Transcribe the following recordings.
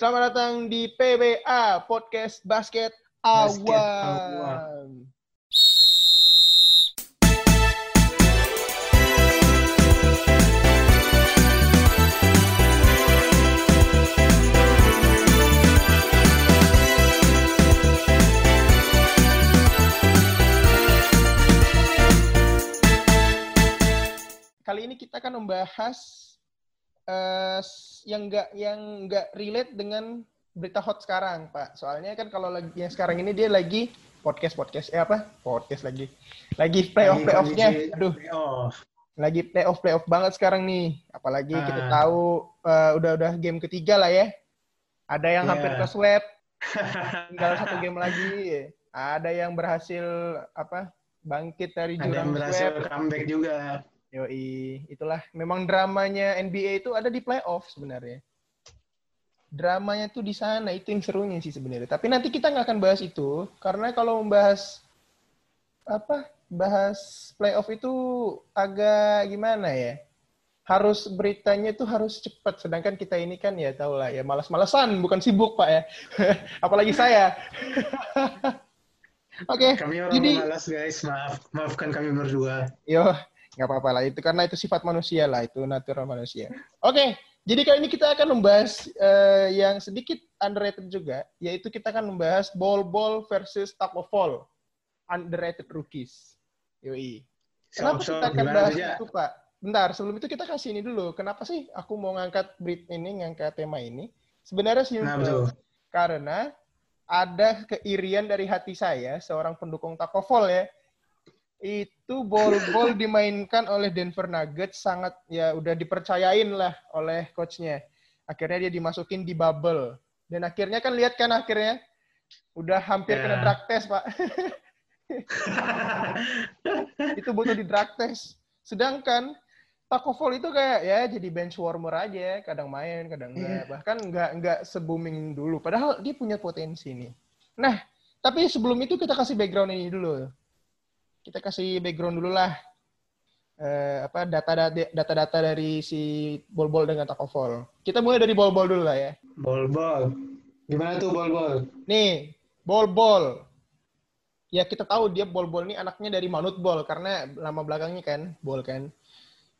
Selamat datang di PBA Podcast Basket Basket Awan. Kali ini kita akan membahas eh, s- yang enggak yang enggak relate dengan berita hot sekarang, Pak. Soalnya kan kalau lagi yang sekarang ini dia lagi podcast podcast eh apa? Podcast lagi. Lagi playoff playoffnya. Aduh, playoff. lagi playoff playoff banget sekarang nih. Apalagi kita Ah. tahu eh, udah-udah game ketiga lah ya. Ada yang Iya. hampir ke sweep, tinggal satu game lagi. Ada yang berhasil apa? Bangkit dari Ada jurang yang berhasil comeback juga. Yoi, itulah memang dramanya NBA itu ada di playoff sebenarnya. Dramanya tuh di sana, itu yang serunya sih sebenarnya. Tapi nanti kita nggak akan bahas itu, karena kalau membahas apa, bahas playoff itu agak gimana ya? Harus beritanya tuh harus cepat. Sedangkan kita ini kan ya tau lah ya malas-malesan, bukan sibuk pak ya. Apalagi saya. Oke, Kami orang jadi malas guys, maaf. Maafkan kami berdua. Yo, nggak apa-apa lah itu karena itu sifat manusia lah itu natural manusia. Oke, jadi kali ini kita akan membahas eh, yang sedikit underrated juga, yaitu kita akan membahas ball ball versus top of all underrated rookies. Yoi. Kenapa So, so, kita akan bahas itu Pak? Bentar, sebelum itu kita kasih ini dulu. Kenapa sih aku mau ngangkat berit ini, ngangkat tema ini? Sebenarnya simple. Nah, betul. Karena ada keirian dari hati saya, seorang pendukung Takovol ya. Itu ball-ball dimainkan oleh Denver Nuggets sangat ya udah dipercayain lah oleh coachnya. Akhirnya dia dimasukin di bubble. Dan akhirnya kan lihat kan akhirnya udah hampir Ya. kena drug test, Pak. itu butuh di drug test. Sedangkan Takovol itu kayak ya jadi bench warmer aja, kadang main, kadang enggak. Iya. Bahkan enggak enggak se-booming dulu. Padahal dia punya potensi nih. Nah, tapi sebelum itu kita kasih background ini dulu. Kita kasih background dulu lah. Eh, apa data data-data dari si bol-bol dengan Takovol. Kita mulai dari bol-bol dulu lah ya. Ball. Gimana tuh ball? Nih, bol-bol. Ya kita tahu dia bol-bol ini anaknya dari Manut Bol karena nama belakangnya kan bol kan.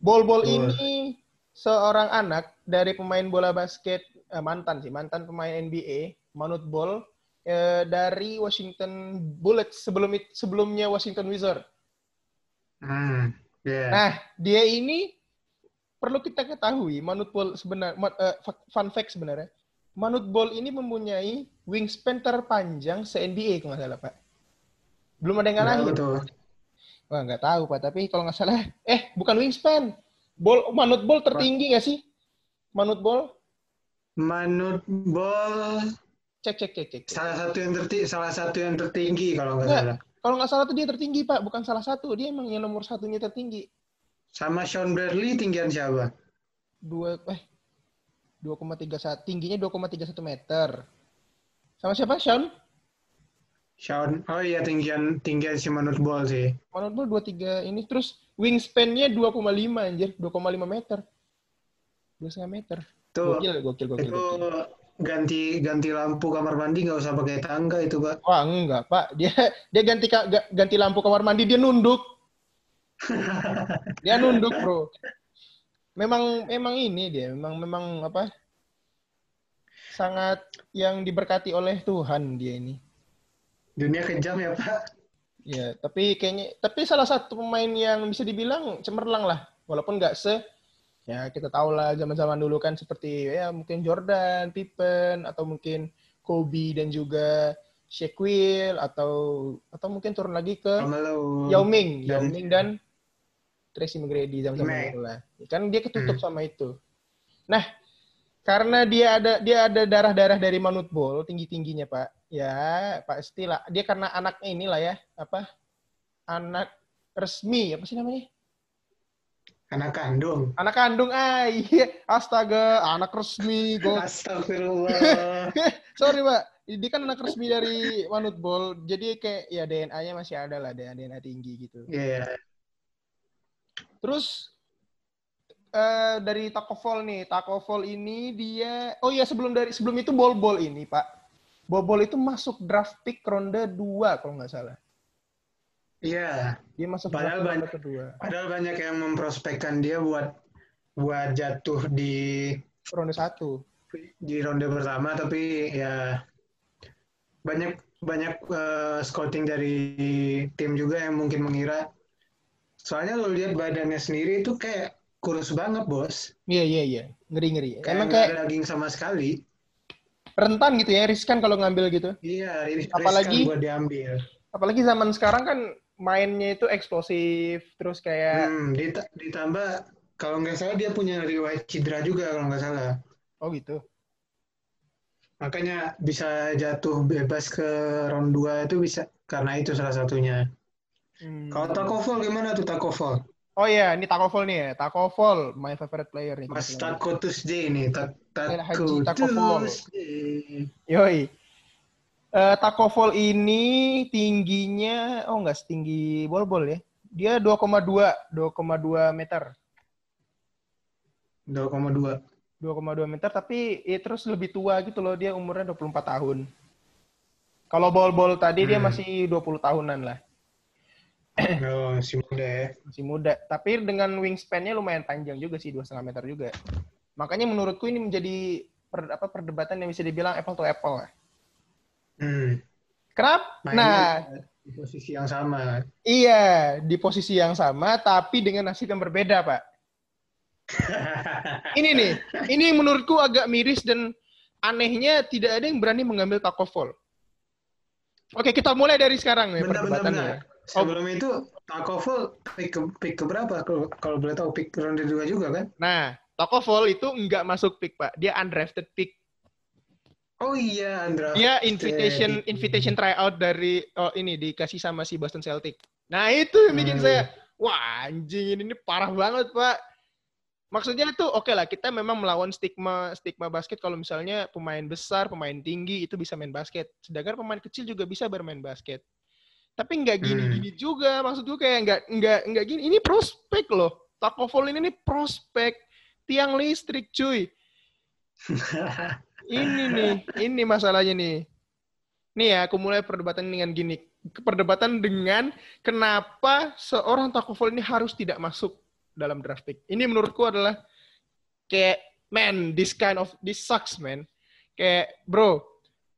Bol-bol Betul. ini seorang anak dari pemain bola basket eh, mantan sih mantan pemain NBA Manut Bol eh, dari Washington Bullets sebelum sebelumnya Washington Wizards. Hmm, yeah. Nah dia ini perlu kita ketahui Manut Bol sebenarnya fun fact sebenarnya Manut Bol ini mempunyai wingspan terpanjang se NBA kalau nggak salah pak. Belum ada yang Berapa ngalahin. tuh? Wah nggak tahu pak, tapi kalau nggak salah, eh bukan wingspan, bol manut bol tertinggi nggak sih? Manut bol, Manut ball cek cek cek cek. salah satu yang tertinggi, salah satu yang tertinggi kalau nggak salah. Kalau nggak salah tuh dia tertinggi pak, bukan salah satu, dia emang yang nomor satunya tertinggi. Sama Sean Bradley tinggian siapa? Dua eh 2,31 tingginya 2,31 meter. Sama siapa? Sean? Sean, oh iya tinggian tinggian si Manut ball sih. Manut bol 23 ini terus wingspan-nya 2,5 anjir, 2,5 meter. 2,5 meter. Tuh, Gokil, gokil, gokil. itu gokil. Ganti ganti lampu kamar mandi nggak usah pakai tangga itu pak. Wah, enggak, Pak. Dia dia ganti ganti lampu kamar mandi, dia nunduk. Dia nunduk, Bro. Memang memang ini dia, memang memang apa? Sangat yang diberkati oleh Tuhan dia ini. Dunia kejam ya pak. Ya, tapi kayaknya tapi salah satu pemain yang bisa dibilang cemerlang lah. Walaupun nggak se ya kita tahu lah zaman-zaman dulu kan seperti ya mungkin Jordan, Pippen atau mungkin Kobe dan juga Shaquille atau atau mungkin turun lagi ke. Yao Ming, Yao Ming dan Tracy McGrady zaman-zaman itu lah. Kan dia ketutup Hmm. sama itu. Nah, karena dia ada dia ada darah-darah dari Manut Bol tinggi-tingginya, Pak. Ya, pasti lah. Dia karena anaknya inilah ya, apa? Anak resmi, apa sih namanya? Anak kandung. Anak kandung, ah iya. Astaga, anak resmi. Go. Astagfirullah. Sorry, Pak. Dia kan anak resmi dari Manut Bol. Jadi kayak ya DNA-nya masih ada lah, DNA, DNA tinggi gitu. Iya. Terus eh, dari Takovol nih. Takovol ini dia oh iya sebelum dari sebelum itu bol-bol ini, Pak. Bol-bol itu masuk draft pick ronde 2 kalau nggak salah. Iya. Dia masuk Padahal banyak- kedua. Padahal banyak yang memprospekkan dia buat buat jatuh di Ronde 1. di ronde pertama, tapi ya banyak banyak eh, scouting dari tim juga yang mungkin mengira. Soalnya lo lihat badannya sendiri itu kayak kurus banget, bos. Iya, iya, iya. Ngeri-ngeri. Kayak Emang kayak daging sama sekali. rentan gitu ya, riskan kalau ngambil gitu. Iya, Apalagi- riskan buat diambil. Apalagi zaman sekarang kan mainnya itu eksplosif, terus kayak Hmm, dita- ditambah kalau nggak salah dia punya riwayat cedera juga kalau nggak salah. oh gitu. Makanya bisa jatuh bebas ke round 2 itu bisa karena itu salah satunya. Hmm. Kalau Takovol gimana tuh Takovol? Oh iya, ini Takovol nih ya. Takovol, my favorite player nih. Mas kebetulan. Tako Tuesday nih, tak El Haji Tako Takovol. Tuesday. Yoi. Eh Takovol ini tingginya, oh nggak setinggi bol-bol ya. Dia 2,2, 2,2 meter. 2,2. 2,2 meter, tapi ya terus lebih tua gitu loh. Dia umurnya 24 tahun. Kalau bol-bol tadi dia Hmm. masih 20 tahunan lah. Oh, si muda ya. Masih muda. Tapi dengan wingspan-nya lumayan panjang juga sih, 2,5 meter juga. Makanya menurutku ini menjadi per- apa perdebatan yang bisa dibilang apple to apple lah. Hmm. Kenapa? Mainnya Nah, di posisi yang sama. iya, di posisi yang sama tapi dengan nasib yang berbeda, Pak. Ini nih, ini menurutku agak miris dan anehnya tidak ada yang berani mengambil Takovol. Oke, kita mulai dari sekarang nih Bentar, perdebatannya. bentar. Sebelum itu, Takovol pick ke, pick ke berapa? Kalau, kalau boleh tahu, pick ronde 2 juga kan? Nah, Takovol itu nggak masuk pick, Pak. Dia undrafted pick. Oh iya, Andra. Dia invitation invitation tryout dari oh ini dikasih sama si Boston Celtic. Nah, itu yang bikin Hmm. saya wah anjing ini, ini parah banget, Pak. Maksudnya itu oke lah kita memang melawan stigma stigma basket kalau misalnya pemain besar, pemain tinggi itu bisa main basket. Sedangkan pemain kecil juga bisa bermain basket. Tapi nggak gini-gini juga. Maksud gue kayak nggak nggak nggak gini. Ini prospek loh. Takovol ini nih prospek. Tiang listrik, cuy. Ini nih, ini masalahnya nih. Nih ya, aku mulai perdebatan dengan gini. Perdebatan dengan kenapa seorang Takovol ini harus tidak masuk dalam draft pick. Ini menurutku adalah kayak, man, this kind of, this sucks, man. Kayak, bro,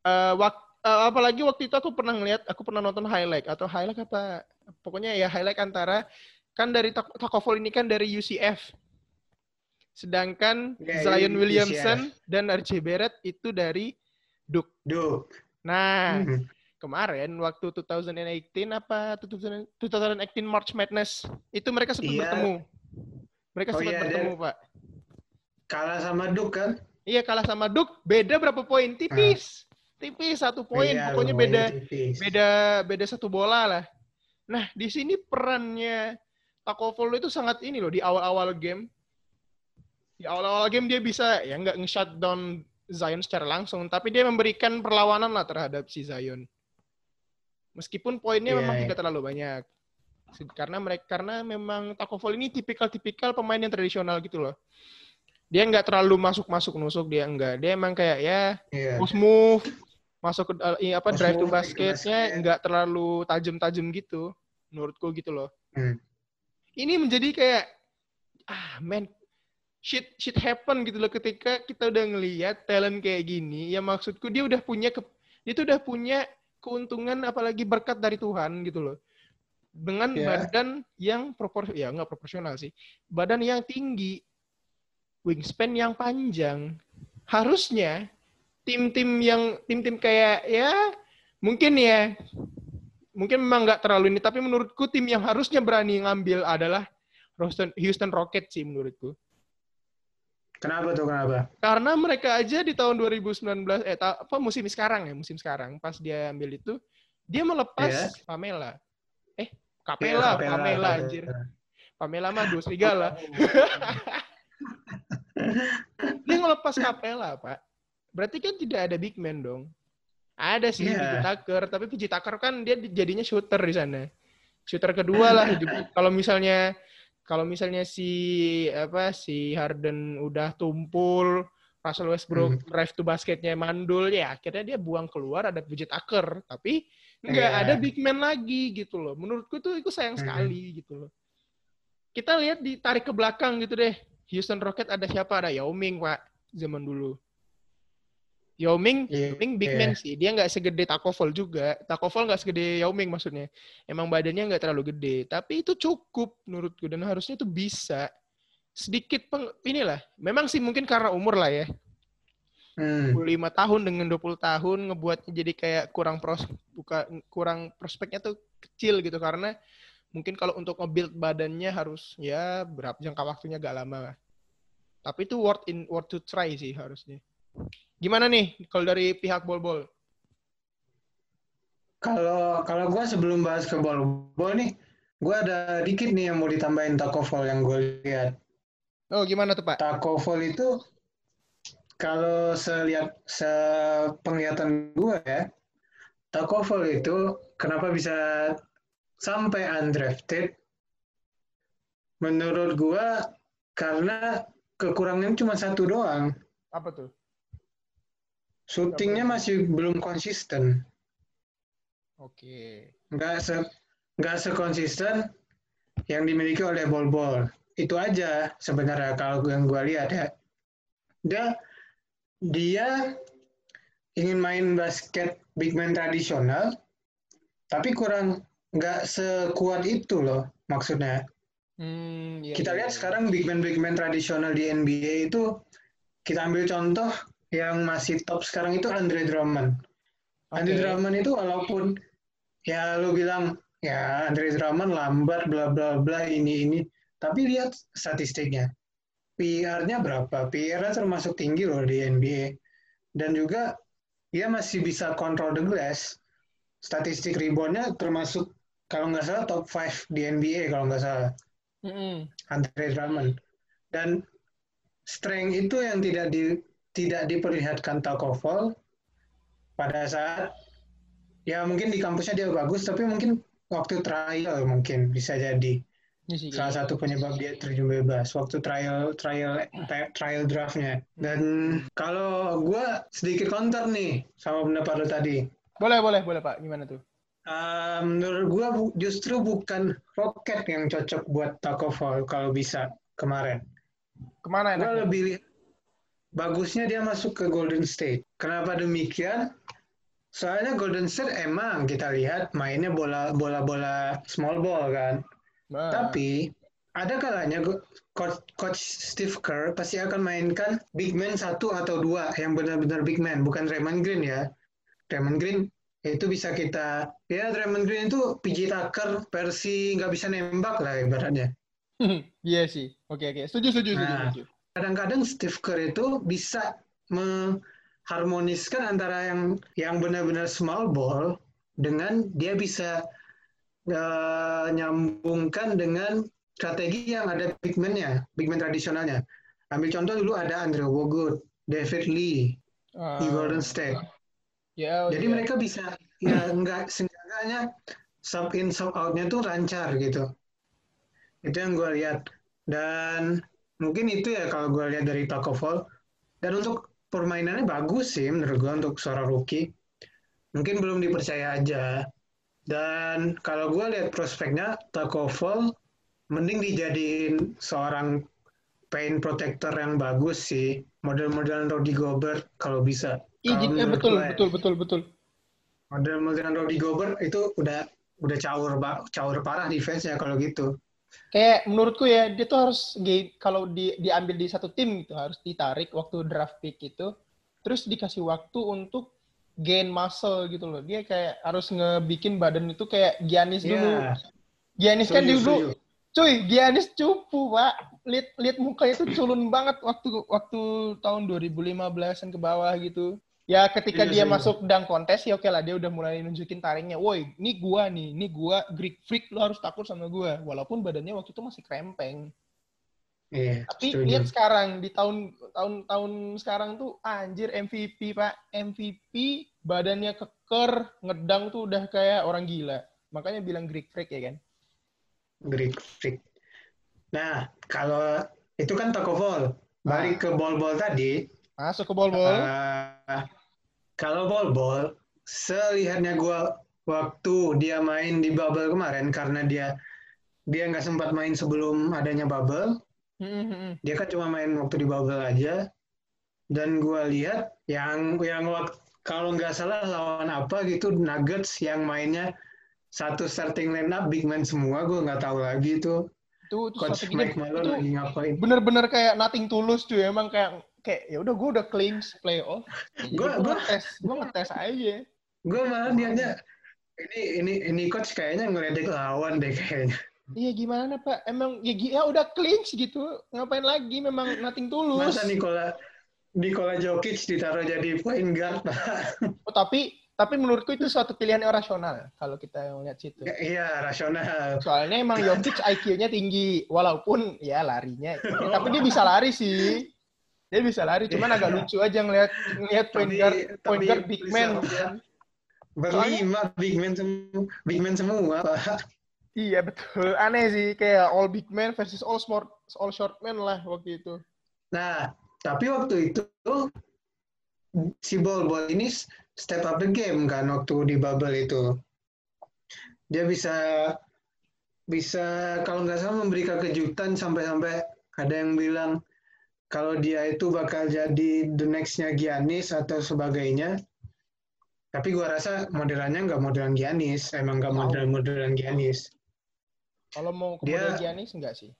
eh, wak- eh, apalagi waktu itu aku pernah ngeliat, aku pernah nonton highlight, atau highlight apa, pokoknya ya highlight antara, kan dari Tak- Takovol ini kan dari UCF. Sedangkan Ya, Zion. Williamson dan RJ Barrett itu dari Duke. Duh. Nah, Hmm. kemarin waktu 2018 apa 2000 2018 March Madness itu mereka sempat Iya. bertemu. Mereka Oh sempat iya, bertemu, Pak. Kalah sama Duke kan? Iya kalah sama Duke, beda berapa poin? Tipis. Tipis satu poin, Iya, pokoknya beda tipis. beda beda satu bola lah. Nah, di sini perannya Takovol itu sangat ini loh di awal-awal game. Di awal-awal game dia bisa ya nggak nge-shutdown Zion secara langsung, tapi dia memberikan perlawanan lah terhadap si Zion. Meskipun poinnya Iya, memang iya. tidak terlalu banyak. Karena mereka karena memang Takovol ini tipikal-tipikal pemain yang tradisional gitu loh. Dia nggak terlalu masuk-masuk nusuk dia enggak. Dia emang kayak ya Iya. post move masuk ke eh, apa Post drive to basketnya basket. nggak terlalu tajam-tajam gitu menurutku gitu loh Hmm. ini menjadi kayak ah man shit shit happen gitu loh. Ketika kita udah ngelihat talent kayak gini ya maksudku dia udah punya ke, dia tuh udah punya keuntungan apalagi berkat dari Tuhan gitu loh. Dengan Ya. badan yang propor ya nggak proporsional sih. Badan yang tinggi wingspan yang panjang harusnya tim-tim yang tim-tim kayak ya mungkin ya mungkin memang nggak terlalu ini tapi menurutku tim yang harusnya berani ngambil adalah Houston Houston Rockets sih menurutku Kenapa tuh kenapa? karena mereka aja di tahun 2019 eh ta- apa musim sekarang ya musim sekarang pas dia ambil itu dia melepas Iya. Pamela eh Iya, Capella Capella, Pamela Capella. anjir Pamela mah dua serigala dia ngelepas Capella pak berarti kan tidak ada big man dong ada sih Iya. PJ Tucker tapi PJ Tucker kan dia jadinya shooter di sana shooter kedua lah kalau misalnya kalau misalnya si apa si Harden udah tumpul, Russell Westbrook Hmm. drive to basketnya mandul ya akhirnya dia buang keluar ada PJ Tucker tapi nggak Iya. ada big man lagi gitu loh menurutku tuh itu sayang Hmm. sekali gitu loh kita lihat ditarik ke belakang gitu deh Houston Rocket ada siapa ada Yao Ming pak zaman dulu Yao Ming, Iya, Yao Ming big iya. man sih. Dia nggak segede Takovol juga. Takovol nggak segede Yao Ming maksudnya. Emang badannya nggak terlalu gede. Tapi itu cukup menurutku. Dan harusnya itu bisa. Sedikit peng, inilah. Memang sih mungkin karena umur lah ya. Hmm. 25 tahun dengan 20 tahun ngebuatnya jadi kayak kurang pros buka kurang prospeknya tuh kecil gitu. Karena mungkin kalau untuk nge-build badannya harus ya berapa jangka waktunya agak lama lah. Tapi itu worth in worth to try sih harusnya. Gimana nih kalau dari pihak bol-bol? Kalau kalau gue sebelum bahas ke bol bol nih, gue ada dikit nih yang mau ditambahin Takovol yang gue lihat. Oh, gimana tuh, Pak? Takovol itu kalau selihat sepenglihatan gue ya, Takovol itu kenapa bisa sampai undrafted? Menurut gue karena kekurangannya cuma satu doang. Apa tuh? Shootingnya masih belum konsisten. Oke. nggak se nggak sekonsisten yang dimiliki oleh bol-bol itu aja sebenarnya kalau yang gue lihat ya dia dia ingin main basket big man tradisional tapi kurang nggak sekuat itu loh maksudnya Hmm, iya, kita iya, lihat iya. sekarang big man big man tradisional di NBA itu kita ambil contoh yang masih top sekarang itu Andre Drummond. Andre Oke. Drummond itu walaupun ya lu bilang ya Andre Drummond lambat bla bla bla ini ini. Tapi lihat statistiknya. PR-nya berapa? PR-nya termasuk tinggi loh di NBA dan juga dia masih bisa control the glass. Statistik rebound-nya termasuk kalau nggak salah top 5 di NBA kalau nggak salah. Mm-mm. Andre Drummond. Dan strength itu yang tidak di tidak diperlihatkan Takovol pada saat ya mungkin di kampusnya dia bagus tapi mungkin waktu trial mungkin bisa jadi Iya sih, salah kayaknya. satu penyebab dia terjun bebas waktu trial trial trial draftnya dan kalau gue sedikit counter nih sama pendapat lo tadi Boleh, boleh, boleh, Pak. Gimana tuh? Uh, menurut gue justru bukan Rocket yang cocok buat Takovol kalau bisa kemarin Ke mana Gue lebih bagusnya dia masuk ke Golden State. Kenapa demikian? Soalnya Golden State emang kita lihat mainnya bola bola bola small ball kan. Nah, Tapi ada kalanya coach, coach Steve Kerr pasti akan mainkan big man satu atau dua yang benar-benar big man, bukan Draymond Green ya. Draymond Green itu bisa kita ya Draymond Green itu PJ Tucker versi nggak bisa nembak lah ibaratnya. Iya sih. Oke, oke. Setuju, setuju, setuju. Nah. setuju. Kadang-kadang Steve Kerr itu bisa mengharmoniskan antara yang yang benar-benar small ball dengan dia bisa eh, nyambungkan dengan strategi yang ada big man-nya, big man tradisionalnya. Ambil contoh dulu ada Andrew Bogut, David Lee di Ah, Golden State. Ya, oh Jadi iya. mereka bisa ya enggak seenggaknya sub in sub out-nya tuh lancar gitu. Itu yang gue lihat. Dan mungkin itu ya kalau gue lihat dari Takovol. Dan untuk permainannya bagus sih menurut gue untuk seorang rookie. Mungkin belum dipercaya aja. Dan kalau gue lihat prospeknya Takovol mending dijadiin seorang paint protector yang bagus sih. Model-modelan Rudy Gobert kalau bisa. Eh, menurut betul, gue ya betul, betul, betul. model-modelan Rudy Gobert itu udah udah caur caur parah defense-nya kalau gitu. Kayak menurutku ya, dia tuh harus kalau di, diambil di satu tim gitu harus ditarik waktu draft pick itu, terus dikasih waktu untuk gain muscle gitu loh. Dia kayak harus ngebikin badan itu kayak Giannis dulu. Iya, Giannis kan setuju, dulu, setuju. cuy, Giannis cupu pak. Lihat lihat mukanya tuh culun banget waktu waktu tahun 2015an ke bawah gitu. Ya ketika Iya, dia setuju. masuk dunk kontes ya oke lah dia udah mulai nunjukin taringnya. Woi, ini gua nih, ini gua Greek freak lu harus takut sama gua. Walaupun badannya waktu itu masih krempeng. Iya, Tapi setuju. lihat sekarang di tahun tahun tahun sekarang tuh anjir MVP pak MVP badannya keker ngedang tuh udah kayak orang gila makanya bilang Greek freak ya kan Greek freak. Nah, kalau itu kan Taco Fall. Balik ke ball-ball tadi. Masuk ke ball-ball. Uh, kalau ball-ball, selihatnya gue waktu dia main di bubble kemarin karena dia dia nggak sempat main sebelum adanya bubble. Hmm, Dia kan cuma main waktu di bubble aja. Dan gue lihat yang yang waktu kalau nggak salah lawan apa gitu Nuggets yang mainnya satu starting lineup big man semua gue nggak tahu lagi tuh Itu, itu coach Mike Malone itu lagi ngapain bener-bener kayak nothing tulus cuy. Emang kayak kayak ya udah gue udah clinch playoff. Ya, gue gua- ngetes, gue ngetes aja. gue malah niatnya ini ini ini coach kayaknya ngeledek lawan deh kayaknya Iya gimana pak? Emang ya, ya udah clinch gitu. Ngapain lagi? Memang nothing tulus. masa Nikola Nikola Jokic ditaruh jadi point guard pak Oh, tapi tapi menurutku itu suatu pilihan yang rasional kalau kita ngeliat situ. iya rasional Soalnya emang Jokic IQ-nya tinggi, walaupun ya larinya. ya, tapi dia bisa lari sih. Dia bisa lari, cuman agak lucu aja ngeliat ngeliat point guard, point guard big man. kan. berlima big man semua big man semua Iya betul, aneh sih kayak all big man versus all smart, all short man lah waktu itu. nah tapi waktu itu si ball ball ini step up the game kan waktu di bubble itu dia bisa bisa kalau nggak salah memberikan kejutan sampai-sampai ada yang bilang kalau dia itu bakal jadi the next-nya Giannis atau sebagainya. Tapi gua rasa modelannya nggak modelan Giannis, emang nggak model-modelan Giannis. Kalau mau ke Dia- model Giannis enggak sih?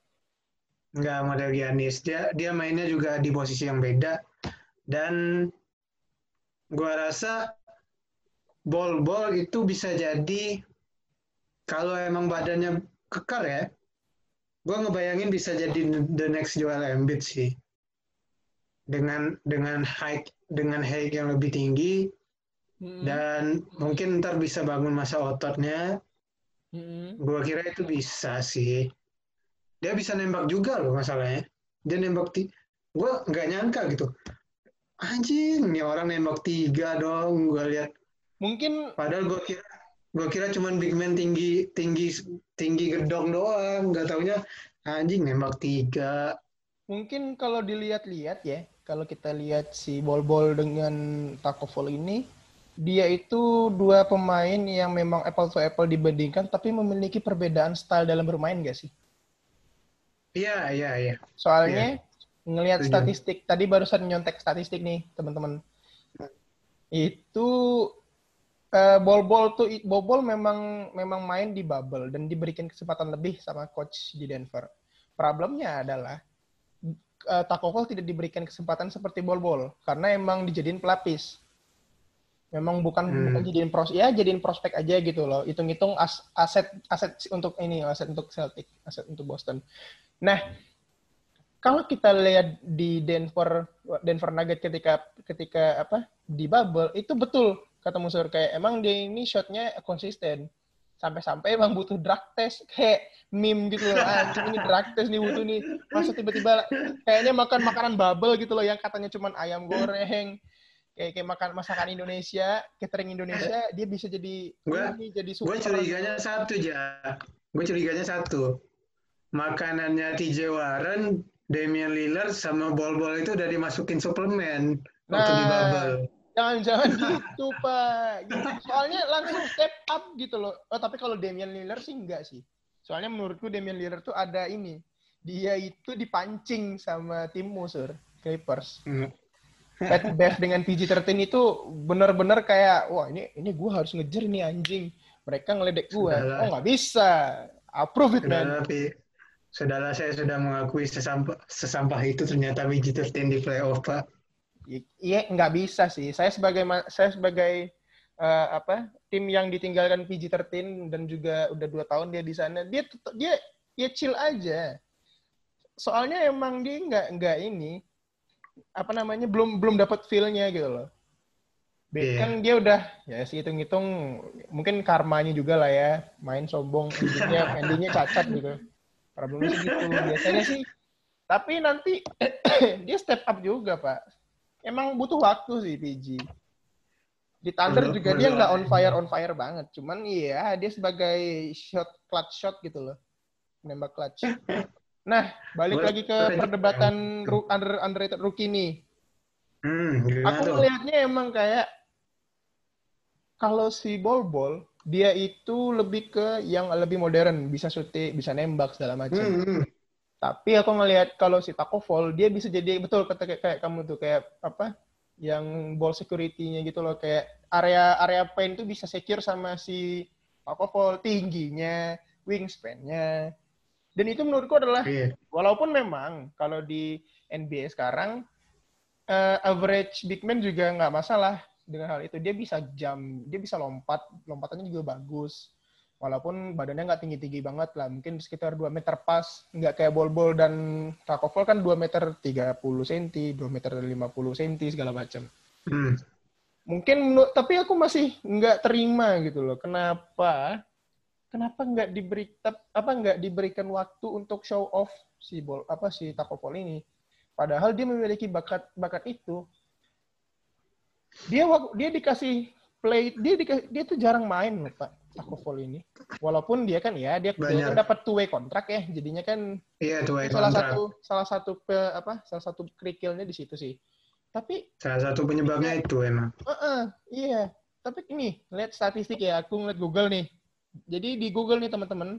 Nggak model Giannis. Dia dia mainnya juga di posisi yang beda. Dan gua rasa ball-ball itu bisa jadi kalau emang badannya kekar ya, gua ngebayangin bisa jadi the next Joel Embiid sih. Dengan dengan height dengan height yang lebih tinggi Mm-mm. dan mungkin ntar bisa bangun masa ototnya. Mm-mm. Gua kira itu bisa sih. Dia bisa nembak juga loh masalahnya. Dia nembak ti, gua nggak nyangka gitu. Anjing, nih orang nembak tiga dong. Gua lihat. Mungkin Padahal gua kira, gua kira cuman big man tinggi, tinggi, tinggi gedong doang. Nggak taunya anjing nembak tiga. mungkin kalau dilihat-lihat ya, kalau kita lihat si Bol-Bol dengan Taco Fall ini, dia itu dua pemain yang memang apple to apple dibandingkan, tapi memiliki perbedaan style dalam bermain gak sih? Iya, iya, iya. Soalnya ngelihat Setuju. statistik tadi barusan nyontek statistik nih teman-teman. Itu eh, bol-bol tuh bol-bol memang memang main di bubble dan diberikan kesempatan lebih sama coach di Denver. Problemnya adalah eh, Taco Fall tidak diberikan kesempatan seperti bol-bol karena emang dijadiin pelapis. Memang bukan Hmm. bukan jadiin pros ya jadiin prospek aja gitu loh. Hitung-hitung as- aset aset untuk ini aset untuk Celtic, aset untuk Boston. Nah, kalau kita lihat di Denver Denver Nugget ketika ketika apa di bubble itu betul kata Musur kayak emang dia ini shotnya konsisten sampai-sampai emang butuh drug test kayak meme gitu loh anjing ini drug test nih butuh nih masa tiba-tiba kayaknya makan makanan bubble gitu loh yang katanya cuman ayam goreng kayak kayak makan masakan Indonesia catering Indonesia dia bisa jadi Gua- ini jadi Gue super curiganya satu aja. Gue curiganya satu. Makanannya TJ Warren, Damian Lillard sama bol-bol itu udah dimasukin suplemen waktu di Nah. bubble. Jangan-jangan gitu, Pak. Gitu. Soalnya langsung step up gitu loh. Oh, tapi kalau Damian Lillard sih enggak sih. Soalnya menurutku Damian Lillard tuh ada ini. Dia itu dipancing sama tim musuh, Clippers. Hmm. Pat Bev dengan PG-13 itu bener-bener kayak, wah ini ini gue harus ngejar nih anjing. Mereka ngeledek gue. Sudahlah. Oh, nggak bisa. Approve it, man. tapi saudara saya sudah mengakui sesampah, sesampah itu ternyata PG-13 di playoff, Pak. Iya, nggak bisa sih. Saya sebagai saya sebagai eh, apa tim yang ditinggalkan PG-13 dan juga udah dua tahun dia di sana, dia dia dia chill aja. Soalnya emang dia nggak nggak ini apa namanya belum belum dapat feel-nya gitu loh. Iya. Kan dia udah ya sih hitung-hitung mungkin karmanya juga lah ya main sombong endingnya endingnya cacat gitu. Problemnya gitu biasanya sih. Tapi nanti dia step up juga pak. Emang butuh waktu sih PG. Di Thunder juga dia nggak on fire on fire banget. Cuman iya dia sebagai shot clutch shot gitu loh. Nembak clutch. Nah, balik lagi ke perdebatan under, underrated rookie nih. Hmm, Aku melihatnya emang kayak kalau si Bol Bol dia itu lebih ke yang lebih modern, bisa shooting, bisa nembak segala macam. Hmm, hmm. Tapi aku ngelihat kalau si Taco Fall dia bisa jadi betul kata kayak, kayak kamu tuh kayak apa? Yang ball security-nya gitu loh kayak area area paint tuh bisa secure sama si Taco Fall tingginya, wingspan-nya. Dan itu menurutku adalah Iya. walaupun memang kalau di NBA sekarang eh, average big man juga nggak masalah dengan hal itu dia bisa jam dia bisa lompat lompatannya juga bagus walaupun badannya nggak tinggi tinggi banget lah mungkin sekitar 2 meter pas nggak kayak bol bol dan Takovol kan 2 meter 30 cm 2 meter 50 cm segala macam. Hmm. mungkin tapi aku masih nggak terima gitu loh kenapa kenapa nggak diberi apa nggak diberikan waktu untuk show off si bol apa si Takopol ini. Padahal dia memiliki bakat bakat itu. Dia dia dikasih play dia dikasih, dia tuh jarang main loh pak Takopol ini walaupun dia kan ya dia, kan dapat two way kontrak ya jadinya kan Iya tuh itu salah kontrak. satu salah satu pe- apa salah satu kerikilnya di situ sih tapi Salah satu penyebabnya itu emang. Heeh, iya. Tapi ini, lihat statistik ya. Aku ngeliat Google nih. Jadi di Google nih teman-teman,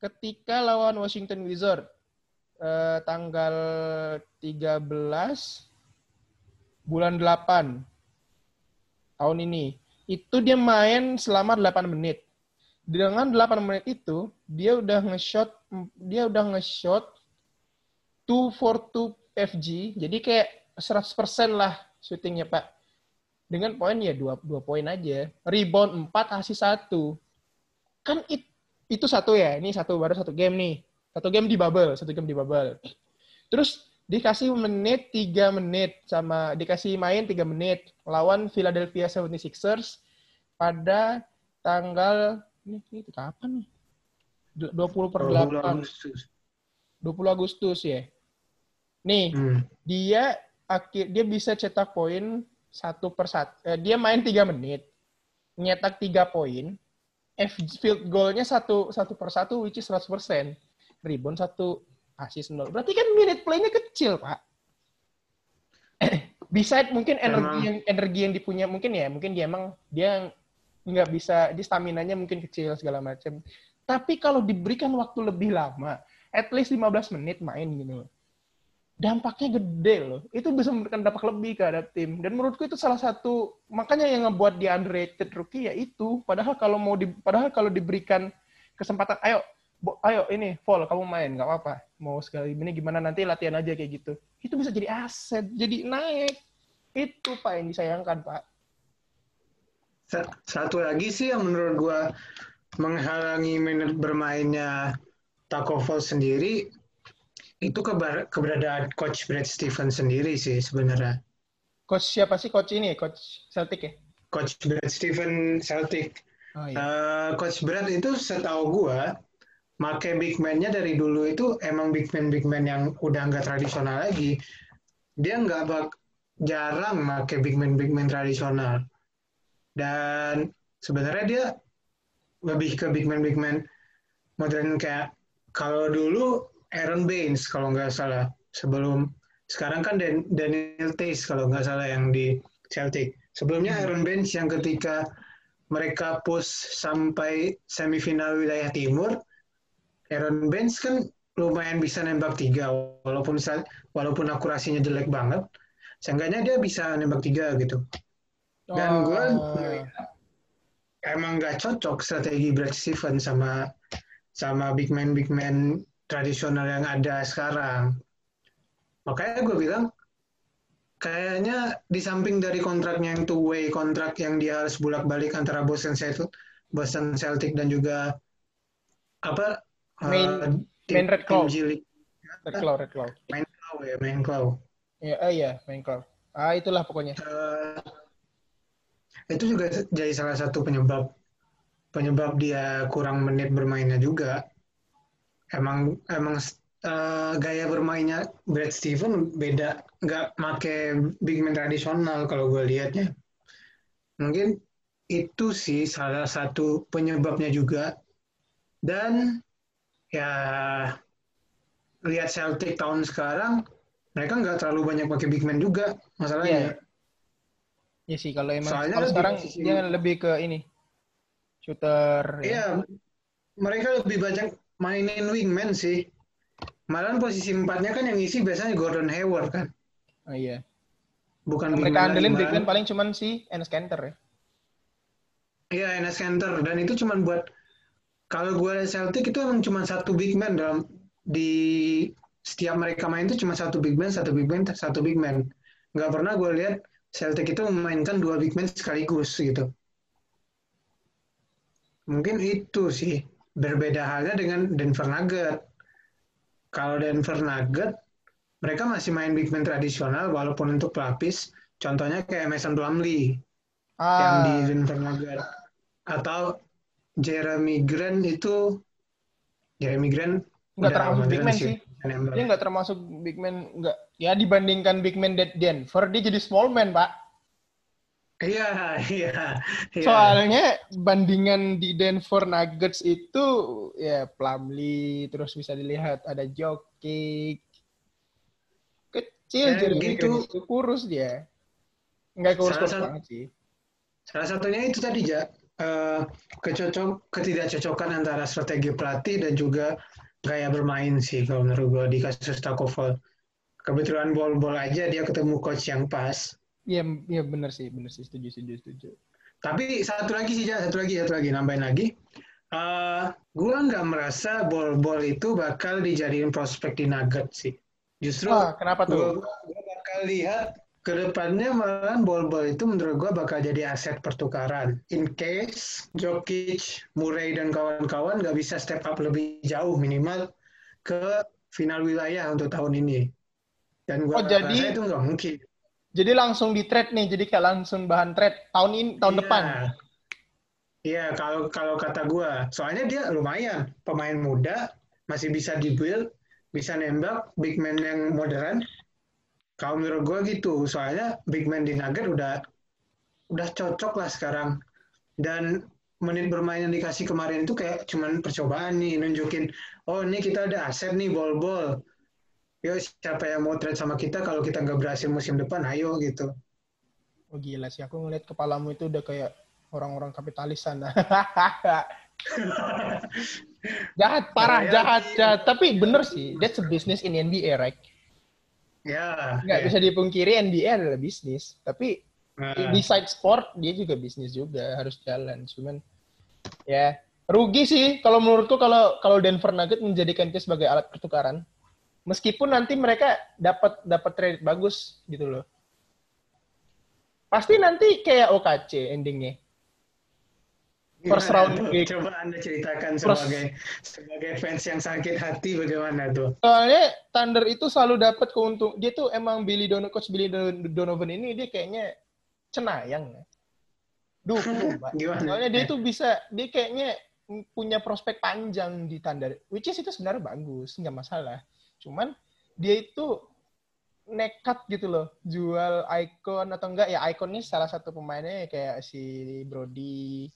ketika lawan Washington Wizard eh, tanggal 13 bulan 8 tahun ini, itu dia main selama 8 menit. Dengan 8 menit itu, dia udah nge-shot dia udah nge-shot 2 for 2 FG. Jadi kayak 100% lah syutingnya, Pak. Dengan poin ya 2, 2 poin aja. Rebound 4, asist 1. Kan it, itu satu ya. Ini satu baru satu game nih. Satu game di bubble, satu game di bubble. Terus dikasih menit 3 menit sama dikasih main 3 menit lawan Philadelphia 76ers pada tanggal ini, ini kapan nih? Du- 20 per 20 8. Agustus. 20 Agustus ya. Nih, Hmm. dia akhir dia bisa cetak poin satu per satu. eh, dia main tiga menit, nyetak tiga poin. F field goalnya satu satu per satu, which is 100%. Rebound satu, assist nol. Berarti kan minute play-nya kecil, Pak. Beside mungkin energi yang energi yang dipunya mungkin ya, mungkin dia emang dia nggak bisa, di stamina-nya mungkin kecil segala macam. Tapi kalau diberikan waktu lebih lama, at least 15 menit main gitu loh dampaknya gede loh. Itu bisa memberikan dampak lebih terhadap tim. Dan menurutku itu salah satu makanya yang ngebuat dia underrated rookie ya itu. Padahal kalau mau di, padahal kalau diberikan kesempatan, ayo, bo, ayo ini, fall kamu main, nggak apa-apa. Mau sekali ini gimana nanti latihan aja kayak gitu. Itu bisa jadi aset, jadi naik. Itu pak yang disayangkan pak. Sa- Satu lagi sih yang menurut gua menghalangi menit bermainnya Takovol sendiri itu kebar- keberadaan coach Brad Stevens sendiri sih sebenarnya. Coach siapa sih coach ini? Coach Celtic ya? Coach Brad Steven Celtic. Oh iya. Eh, coach Brad itu setahu gua make big man-nya dari dulu itu emang big man big man yang udah nggak tradisional lagi. Dia nggak bak jarang make big man big man tradisional. Dan sebenarnya dia lebih ke big man big man modern kayak kalau dulu Aaron Baines kalau nggak salah sebelum sekarang kan Dan- Daniel Tays kalau nggak salah yang di Celtic. Sebelumnya Aaron Baines yang ketika mereka push sampai semifinal wilayah timur, Aaron Baines kan lumayan bisa nembak tiga walaupun walaupun akurasinya jelek banget, seenggaknya dia bisa nembak tiga gitu. Dan gue Oh. emang nggak cocok strategi Brad Stevens sama sama big man big man tradisional yang ada sekarang. Makanya gue bilang kayaknya di samping dari kontraknya yang two way kontrak yang dia harus bolak-balik antara Boston Celtic, Boston Celtic dan juga apa Main- eh, main Red Claw. Red Claw, Red Claw. main Claw ya main Claw. Ya, ah, iya, main Claw. Ah, itulah pokoknya. Eh, itu juga jadi salah satu penyebab penyebab dia kurang menit bermainnya juga. Emang emang eh, gaya bermainnya Brad Steven beda, nggak make big man tradisional kalau gue lihatnya. Mungkin itu sih salah satu penyebabnya juga. Dan ya lihat Celtic tahun sekarang, mereka nggak terlalu banyak pakai big man juga masalahnya. Iya sih kalau emang Soalnya kalau sekarang dia lebih ke ini shooter. ya. Iya, mereka lebih banyak mainin wingman sih. Malahan posisi empatnya kan yang isi biasanya Gordon Hayward kan, Oh, iya. bukan big mereka andelin big man paling cuman si Enes Kanter ya. Iya, Enes Kanter dan itu cuma buat kalau gue lihat Celtic itu emang cuma satu big man dalam di setiap mereka main itu cuma satu big man, satu big man, satu big man. Nggak pernah gue lihat Celtic itu memainkan dua big man sekaligus gitu. Mungkin itu sih berbeda halnya dengan Denver Nugget. Kalau Denver Nugget mereka masih main big man tradisional walaupun untuk pelapis. Contohnya kayak Mason Plumlee yang Ah, di Denver Nugget atau Jeremy Grant itu Jeremy Grant nggak termasuk big man sih. Dia nggak termasuk big man, nggak. Ya dibandingkan big man De- Denver, dia jadi small man, Pak. Iya, iya, iya. Soalnya bandingan di Denver Nuggets itu ya Plumlee, terus bisa dilihat ada Jokic. Kecil Ya, jadi gitu. itu kurus dia. Nggak kurus kurus banget sih. Salah satunya itu tadi ja eh, kecocok ketidakcocokan antara strategi pelatih dan juga gaya bermain sih kalau menurut gue di kasus Takovol. Kebetulan bol-bol aja dia ketemu coach yang pas. Iya, iya benar sih, benar sih, setuju, setuju, setuju. Tapi satu lagi sih, satu lagi, satu lagi, nambahin lagi. Eh gua nggak merasa bol-bol itu bakal dijadiin prospek di Nugget sih. Justru Wah, kenapa tuh? gua bakal lihat ke depannya malah bol-bol itu menurut gua bakal jadi aset pertukaran. In case Jokic, Murray dan kawan-kawan nggak bisa step up lebih jauh minimal ke final wilayah untuk tahun ini. Dan Oh, gua rasa jadi- itu nggak mungkin. Jadi langsung di trade nih, jadi kayak langsung bahan trade tahun ini, tahun Iya. depan. Iya, kalau kalau kata gua, soalnya dia lumayan pemain muda, masih bisa dibuild, bisa nembak, big man yang modern. Kalau menurut gua gitu, soalnya big man di Nugget udah udah cocok lah sekarang. Dan menit bermain yang dikasih kemarin itu kayak cuman percobaan nih, nunjukin, oh ini kita ada aset nih bol-bol. Yuk siapa yang mau trade sama kita kalau kita nggak berhasil musim depan, ayo gitu. Oh gila sih, aku ngeliat kepalamu itu udah kayak orang-orang kapitalis sana. jahat, parah, jahat, jahat. Tapi bener sih, that's a business in NBA, right? Ya, Nggak ya. bisa dipungkiri NBA adalah bisnis. Tapi Nah, di side sport, dia juga bisnis juga, harus jalan. Cuman, ya, rugi sih kalau menurutku kalau kalau Denver Nuggets menjadikan itu sebagai alat pertukaran. Meskipun nanti mereka dapat dapat trade bagus gitu loh. Pasti nanti kayak OKC endingnya. First round pick. Coba Anda ceritakan First- sebagai sebagai fans yang sakit hati bagaimana tuh? Soalnya Thunder itu selalu dapat keuntung. Dia tuh emang Billy Donovan, coach Billy Don- Donovan ini dia kayaknya cenayang. ya. Gimana? Soalnya dia tuh bisa, dia kayaknya punya prospek panjang di Thunder. Which is itu sebenarnya bagus, nggak masalah. Cuman dia itu nekat gitu loh, jual icon atau enggak ya iconnya salah satu pemainnya kayak si Brody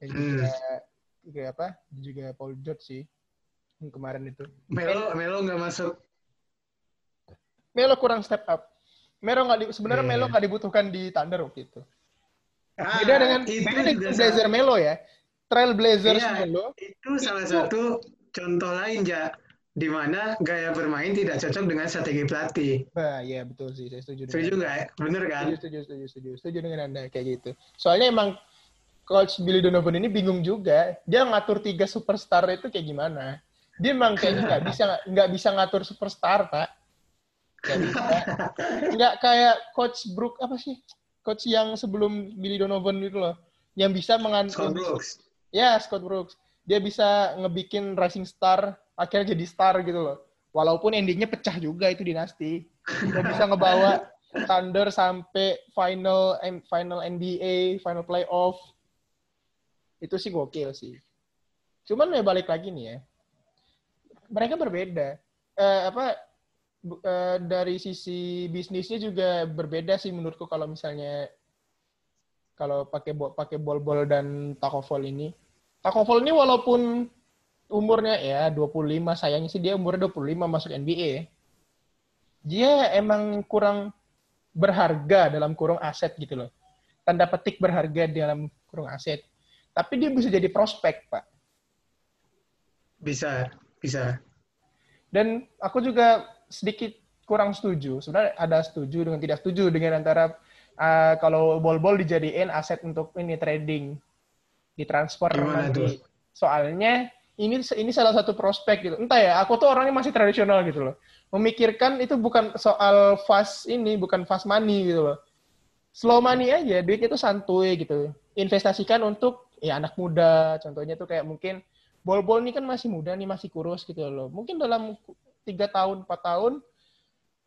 dan juga juga apa juga Paul George sih yang kemarin itu. Melo Melo nggak masuk. Melo kurang step up. Melo nggak di- sebenarnya Iya. Melo nggak dibutuhkan di Thunder waktu itu. Ah, Beda dengan itu beda dengan Blazer Melo ya. Trail Blazers Iya. Melo. Itu salah Itu- satu contoh lain ja di mana gaya bermain tidak cocok dengan strategi pelatih. Nah, iya betul sih, saya setuju Setuju nggak? ya? Bener kan? Setuju, setuju, setuju, setuju, setuju dengan Anda kayak gitu. Soalnya emang coach Billy Donovan ini bingung juga. Dia ngatur tiga superstar itu kayak gimana? Dia emang kayaknya nggak bisa nggak bisa ngatur superstar, Pak. Nggak bisa. Nggak kayak coach Brook apa sih? Coach yang sebelum Billy Donovan itu loh, yang bisa Scott mengatur Brooks. Ya, Scott Brooks. Dia bisa ngebikin rising star, akhirnya jadi star gitu loh. Walaupun endingnya pecah juga itu dinasti. Dia bisa ngebawa Thunder sampai final M- final NBA, final playoff. Itu sih gokil sih. Cuman ya balik lagi nih ya. Mereka berbeda. Eh, apa eh, dari sisi bisnisnya juga berbeda sih menurutku kalau misalnya kalau pakai pakai bol-bol dan takovol ini. Takovol ini walaupun umurnya ya 25 sayangnya sih dia umurnya 25 masuk NBA. Dia emang kurang berharga dalam kurung aset gitu loh. Tanda petik berharga dalam kurung aset. Tapi dia bisa jadi prospek, Pak. Bisa, bisa. Dan aku juga sedikit kurang setuju. Sebenarnya ada setuju dengan tidak setuju dengan antara uh, kalau bol-bol dijadiin aset untuk ini trading, ditransfer nanti. Soalnya ini ini salah satu prospek gitu. Entah ya, aku tuh orangnya masih tradisional gitu loh. Memikirkan itu bukan soal fast ini, bukan fast money gitu loh. Slow money aja, duit itu santuy gitu. Investasikan untuk ya anak muda, contohnya tuh kayak mungkin bol-bol ini kan masih muda nih, masih kurus gitu loh. Mungkin dalam tiga tahun, empat tahun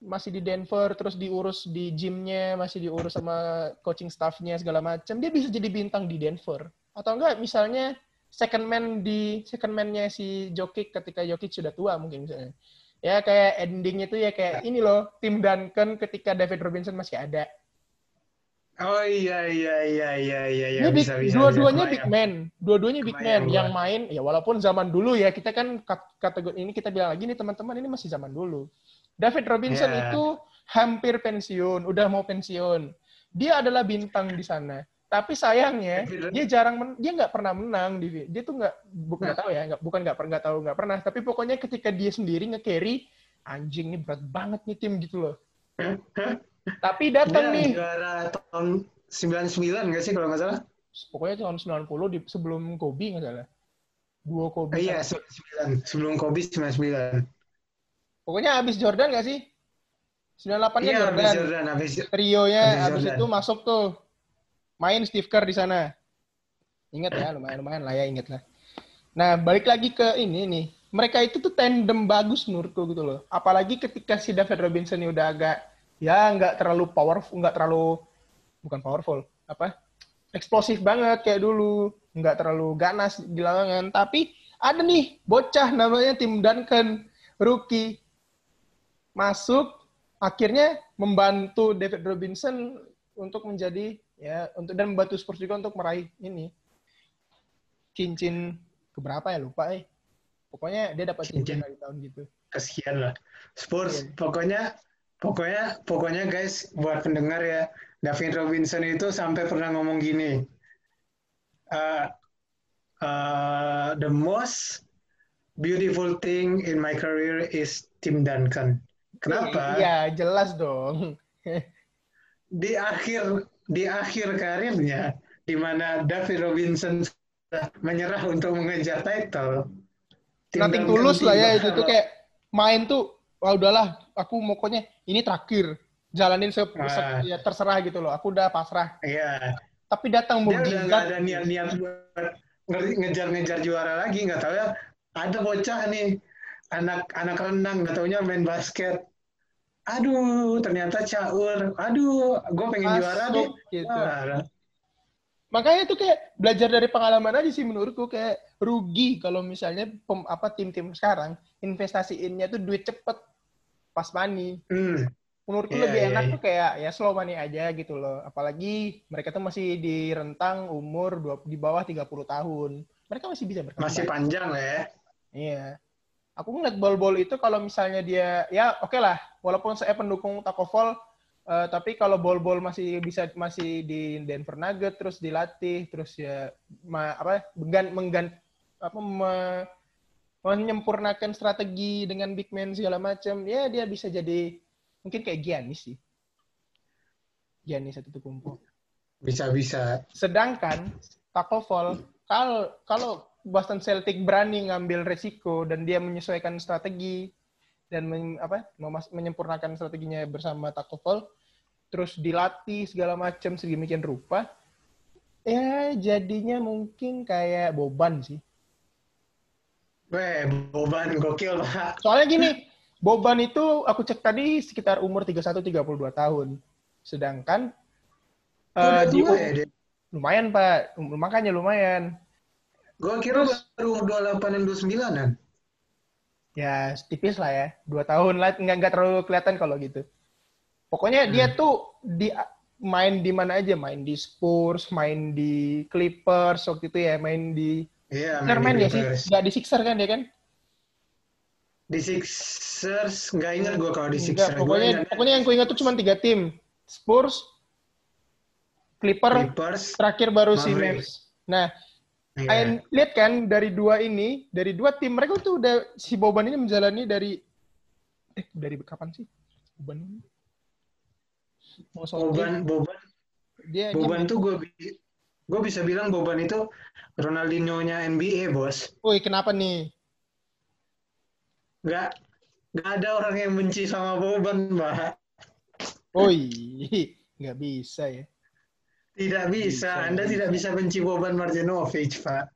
masih di Denver terus diurus di gymnya masih diurus sama coaching staffnya segala macam dia bisa jadi bintang di Denver. Atau enggak misalnya second man di second man-nya si Jokic ketika Jokic sudah tua mungkin misalnya. Ya kayak endingnya tuh ya kayak ini loh tim Duncan ketika David Robinson masih ada Oh iya iya iya iya iya iya Ini big- bisa bisa. dua-duanya bisa. big man, dua-duanya big man yang main ya walaupun zaman dulu ya kita kan kat- kategori ini kita bilang lagi nih teman-teman ini masih zaman dulu. David Robinson Ya. itu hampir pensiun, udah mau pensiun. Dia adalah bintang di sana. Tapi sayangnya dia jarang men- dia nggak pernah menang di dia tuh nggak bukan Nah. nggak tahu ya nggak bukan nggak pernah nggak tahu nggak pernah tapi pokoknya ketika dia sendiri nge-carry anjing nih berat banget nih tim gitu loh. Tapi datang Dia nih juara tahun 99 nggak sih kalau nggak salah? pokoknya tahun 90 di, sebelum Kobe nggak salah. Dua Kobe. Oh, iya, sama- 99. Sebelum Kobe 99. Pokoknya abis Jordan nggak sih? 98 nya Iya, Jordan. habis Jordan, habis Trionya Habis abis itu masuk tuh. Main Steve Kerr di sana. Ingat ya, lumayan-lumayan lah ya ingat lah. Nah, balik lagi ke ini nih. Mereka itu tuh tandem bagus menurutku gitu loh. Apalagi ketika si David Robinson ini udah agak ya nggak terlalu powerful, nggak terlalu bukan powerful, apa? Eksplosif banget kayak dulu, nggak terlalu ganas di lapangan. Tapi ada nih bocah namanya Tim Duncan, rookie masuk akhirnya membantu David Robinson untuk menjadi ya untuk dan membantu Spurs juga untuk meraih ini cincin keberapa ya lupa eh pokoknya dia dapat cincin Cincin. dari tahun gitu kasihan lah. Spurs Iya. pokoknya pokoknya pokoknya guys buat pendengar ya David Robinson itu sampai pernah ngomong gini. Uh, uh, the most beautiful thing in my career is Tim Duncan. Kenapa? iya jelas dong Di akhir di akhir karirnya di mana David Robinson menyerah untuk mengejar title. Nothing tulus lah ya itu tuh kayak main tuh wah udahlah aku pokoknya ini terakhir jalanin se, se- Ah. ya terserah gitu loh aku udah pasrah. Iya. tapi datang dia udah ada niat-niat buat nge- ngejar-ngejar juara lagi nggak tahu ya. Ada bocah nih anak anak renang nggak taunya main basket. Aduh ternyata caur. Aduh gue pengen juara deh. Masuk, gitu. Makanya itu kayak belajar dari pengalaman aja sih menurutku kayak rugi kalau misalnya pem, apa tim-tim sekarang investasiinnya tuh duit cepet pas money. hmm, Menurutku Iya, lebih iya, enak iya. tuh kayak ya slow money aja gitu loh. Apalagi mereka tuh masih di rentang umur dua, di bawah 30 tahun. Mereka masih bisa berkembang. masih panjang lah ya Iya. Aku ngeliat bol-bol itu kalau misalnya dia ya oke lah, walaupun saya pendukung Takovol, eh, tapi kalau bol-bol masih bisa masih di Denver Nugget terus dilatih terus ya ma- apa menggan, menggan apa me- menyempurnakan strategi dengan big man segala macam, ya dia bisa jadi mungkin kayak Giannis sih. Giannis satu kumpu. bisa-bisa Sedangkan Takovol kalau kalau Boston Celtic berani ngambil resiko dan dia menyesuaikan strategi dan men- apa memas- menyempurnakan strateginya bersama Takovol terus dilatih segala macam sedemikian rupa ya jadinya mungkin kayak Boban sih. Weh, beban gokil pak Soalnya gini, Boban itu aku cek tadi sekitar umur 31-32 tahun. Sedangkan udah di ya dia lumayan Pak, Um, makanya lumayan. gue kira baru 28 dan 29an Ya, tipis lah ya. Dua tahun lah, nggak, nggak terlalu kelihatan kalau gitu. Pokoknya dia tuh di main di mana aja, main di Spurs, main di Clippers waktu itu ya, main di Iya, Sixer main ya sih? Clippers. Nggak di Sixer kan dia kan? Di Sixers nggak ingat gue kalau di Enggak, Sixers. Gua pokoknya ingat pokoknya yang gue ingat tuh cuma tiga tim. Spurs, Clipper, Clippers. terakhir baru si. Mavs. Nah, kalian lihat kan dari dua ini, dari dua tim mereka tuh udah si Boban ini menjalani dari eh dari kapan sih? Boban ini. Mau Boban, Boban, dia Boban tuh gue gue bisa bilang Boban itu Ronaldinho-nya NBA, bos. Woi, kenapa nih? Nggak nggak ada orang yang benci sama Boban, Mbak. Woi, nggak bisa ya. Tidak bisa. Bisa, Anda tidak bisa benci Boban Marjanovic, Pak.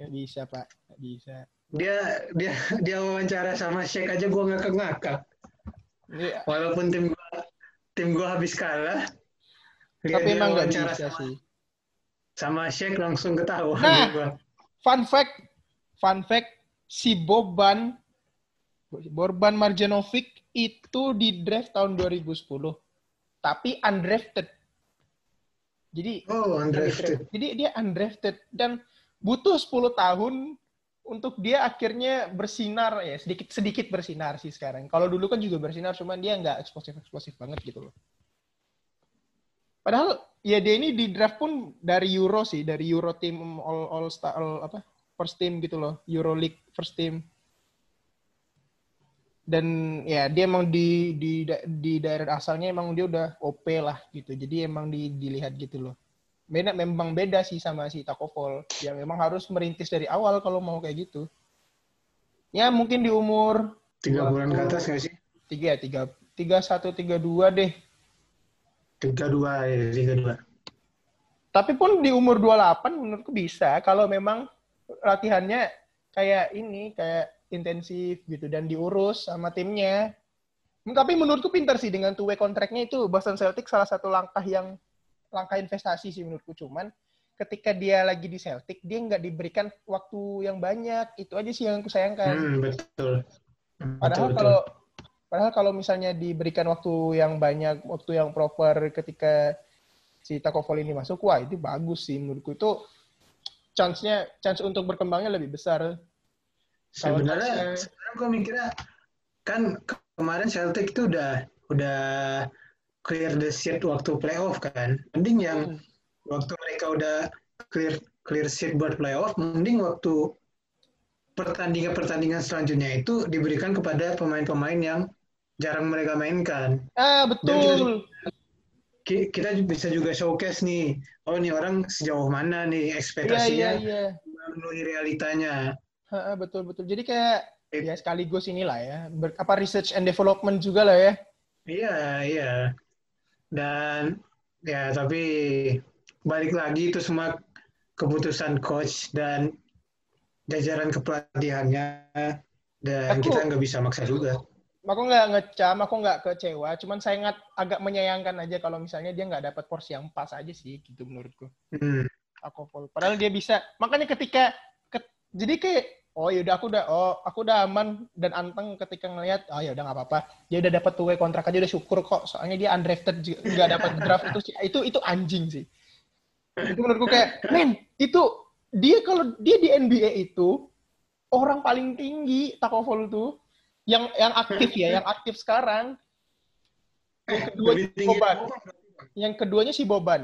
Nggak bisa, Pak. Nggak bisa. Dia dia dia wawancara sama Sheikh aja gue ngakak-ngakak. Ini- Walaupun tim gua tim gua habis kalah. tapi dia emang nggak wawancara bisa sama, sih. Sama Sheikh langsung ketahuan Nah. Fun fact, fun fact, si Boban, Borban Marjanovic itu di draft tahun 2010, tapi undrafted. Jadi Oh, undrafted. Jadi dia undrafted dan butuh 10 tahun untuk dia akhirnya bersinar ya sedikit sedikit bersinar sih sekarang. Kalau dulu kan juga bersinar, cuman dia nggak eksplosif eksplosif banget gitu loh. Padahal ya dia ini di draft pun dari Euro sih, dari Euro team all all star all, apa first team gitu loh, Euro League first team. Dan ya dia emang di di di daerah asalnya emang dia udah OP lah gitu. Jadi emang di, dilihat gitu loh beda memang beda sih sama si Takovol yang memang harus merintis dari awal kalau mau kayak gitu ya mungkin di umur Tiga bulan ke atas nggak sih? tiga tiga tiga satu tiga dua deh Tiga dua ya, tiga dua. tapi pun di umur 28 menurutku bisa kalau memang latihannya kayak ini kayak intensif gitu dan diurus sama timnya. Tapi menurutku pintar sih dengan two way kontraknya itu. Boston Celtics salah satu langkah yang langkah investasi sih menurutku. Cuman ketika dia lagi di Celtic dia nggak diberikan waktu yang banyak. Itu aja sih yang aku sayangkan. Hmm, betul. padahal Betul, kalau padahal kalau misalnya diberikan waktu yang banyak waktu yang proper ketika si Takovol ini masuk wah itu bagus sih menurutku itu chance-nya chance untuk berkembangnya lebih besar Sebenarnya, sebenarnya gue mikirnya kan ke- kemarin Celtic itu udah udah clear the seat waktu playoff kan. Mending yang Hmm. waktu mereka udah clear clear seat buat playoff, mending waktu pertandingan-pertandingan selanjutnya itu diberikan kepada pemain-pemain yang jarang mereka mainkan. ah betul Ki- Kita bisa juga showcase nih, oh ini orang sejauh mana nih iya ekspektasinya iya iya memenuhi realitanya. Ha, betul betul jadi kayak Eh. ya sekaligus inilah ya ber, apa research and development juga lah ya Iya, iya. Dan ya tapi balik lagi itu semua keputusan coach dan jajaran kepelatihannya dan Aku- kita nggak bisa maksa juga. Aku nggak ngecam aku nggak kecewa cuman saya ingat agak menyayangkan aja kalau misalnya dia nggak dapat porsi yang pas aja sih gitu menurutku Hmm. aku full. Padahal dia bisa. Makanya ketika ke- jadi kayak oh yaudah aku udah oh aku udah aman dan anteng ketika ngelihat oh ya udah nggak apa-apa. Dia udah dapat way kontrak aja udah syukur kok. Soalnya dia undrafted juga- nggak dapat draft itu sih- itu itu anjing sih. Itu menurutku kayak men itu dia kalau dia di NBA itu orang paling tinggi Takovol tuh yang yang aktif ya, yang aktif sekarang. Yang kedua Lebih si Boban. Yang keduanya si Boban.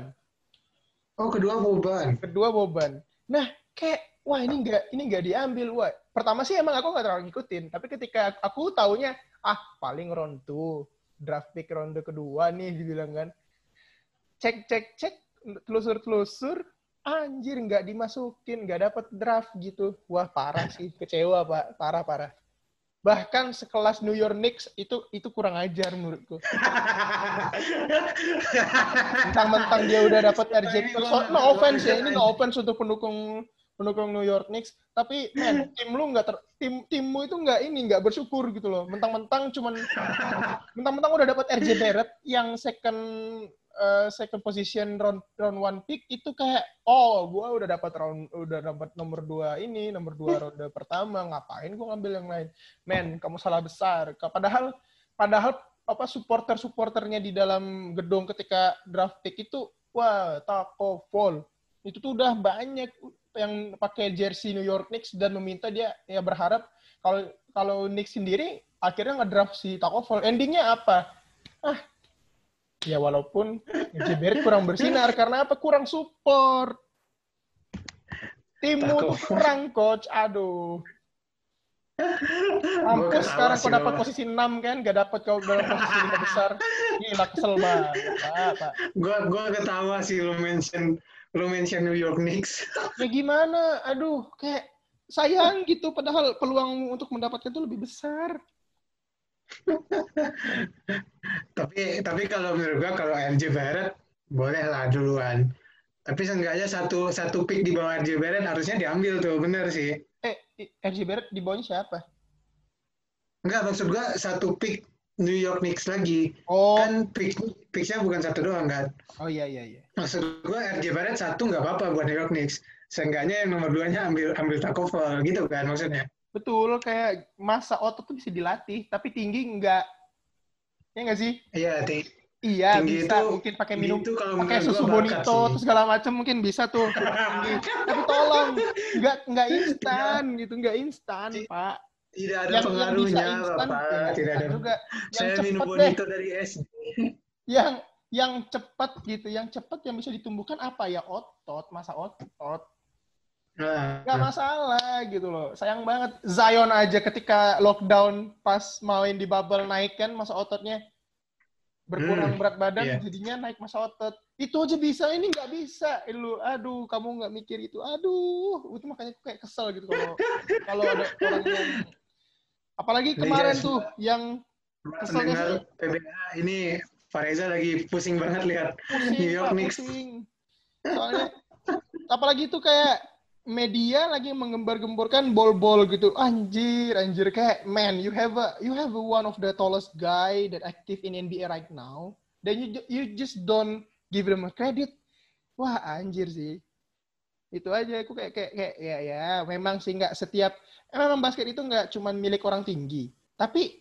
Oh kedua Boban. kedua Boban. Nah, kayak wah ini enggak ini enggak diambil, wah. Pertama sih emang aku nggak terlalu ngikutin, tapi ketika aku taunya ah paling round 2, draft pick ronde kedua nih dibilang kan. Cek cek cek telusur telusur anjir nggak dimasukin, nggak dapet draft gitu. Wah, parah sih, kecewa, Pak. Parah parah. Bahkan sekelas New York Knicks itu itu kurang ajar menurutku. mentang-mentang dia udah dapat RJ so, no offense ya ini no offense untuk pendukung pendukung New York Knicks. Tapi men tim lu nggak ter, tim timmu itu nggak ini nggak bersyukur gitu loh. Mentang-mentang cuman mentang-mentang udah dapat RJ Barrett yang second eh, second position round round one pick itu kayak oh gua udah dapat round udah dapat nomor dua ini nomor dua ronde pertama ngapain gua ngambil yang lain men kamu salah besar padahal padahal apa supporter supporternya di dalam gedung ketika draft pick itu wah tako fall itu tuh udah banyak yang pakai jersey New York Knicks dan meminta dia ya berharap kalau kalau Knicks sendiri akhirnya ngedraft si Takovol. Endingnya apa? Ah, ya walaupun RJ kurang bersinar karena apa? Kurang support. Timmu tuh kurang coach. Aduh. Mampus sekarang kau dapat posisi 6 kan, gak dapat kau dalam posisi 5 besar. Gila kesel banget. Pak, Gua gua ketawa sih lu mention lu mention New York Knicks. ya gimana? Aduh, kayak sayang gitu padahal peluang untuk mendapatkan itu lebih besar. Tapi tapi kalau menurut gua kalau RJ Barrett boleh lah duluan. Tapi seenggaknya satu satu pick di bawah RJ Barrett harusnya diambil tuh, bener sih. Eh, RJ Barrett di bawahnya siapa? Enggak, maksud gua satu pick New York Knicks lagi. Oh. Kan pick picknya bukan satu doang kan. Oh iya iya iya. Maksud gua RJ Barrett satu nggak apa-apa buat New York Knicks. Seenggaknya yang nomor duanya ambil ambil Takovol gitu kan maksudnya. Betul, kayak masa otot tuh bisa dilatih, tapi tinggi enggak. Ya enggak sih? Iya, ting Iya, tinggi bisa. itu- mungkin pakai tinggi minum, itu kalau pakai susu bonito, terus segala macam mungkin bisa tuh. Tinggi. tapi tolong, enggak enggak instan gitu, enggak instan, Pak. Tidak ada Yang, yang bisa pengaruhnya, instan, Bapak. ya, Tidak ada. juga. Yang Saya minum cepet deh, bonito dari SD. yang yang cepat gitu, yang cepat yang bisa ditumbuhkan apa ya otot, masa otot. Nah, Gak masalah gitu loh. Sayang banget. Zion aja ketika lockdown pas main di bubble naik kan masa ototnya berkurang Hmm, berat badan iya. jadinya naik masa otot. Itu aja bisa, ini nggak bisa. Eh, Lu, aduh, kamu nggak mikir itu. Aduh, itu makanya aku kayak kesel gitu kalau kalau ada orang yang apalagi kemarin guys, tuh yang keselnya PBA ini Fareza lagi pusing banget lihat pusing, New York Knicks. Soalnya apalagi itu kayak media lagi menggembar-gemborkan bol-bol gitu. Anjir, anjir kayak man, you have a you have a one of the tallest guy that active in NBA right now. Then you you just don't give them a credit. Wah, anjir sih. Itu aja aku kayak kayak, kayak ya ya, memang sih nggak setiap eh, memang basket itu nggak cuma milik orang tinggi. Tapi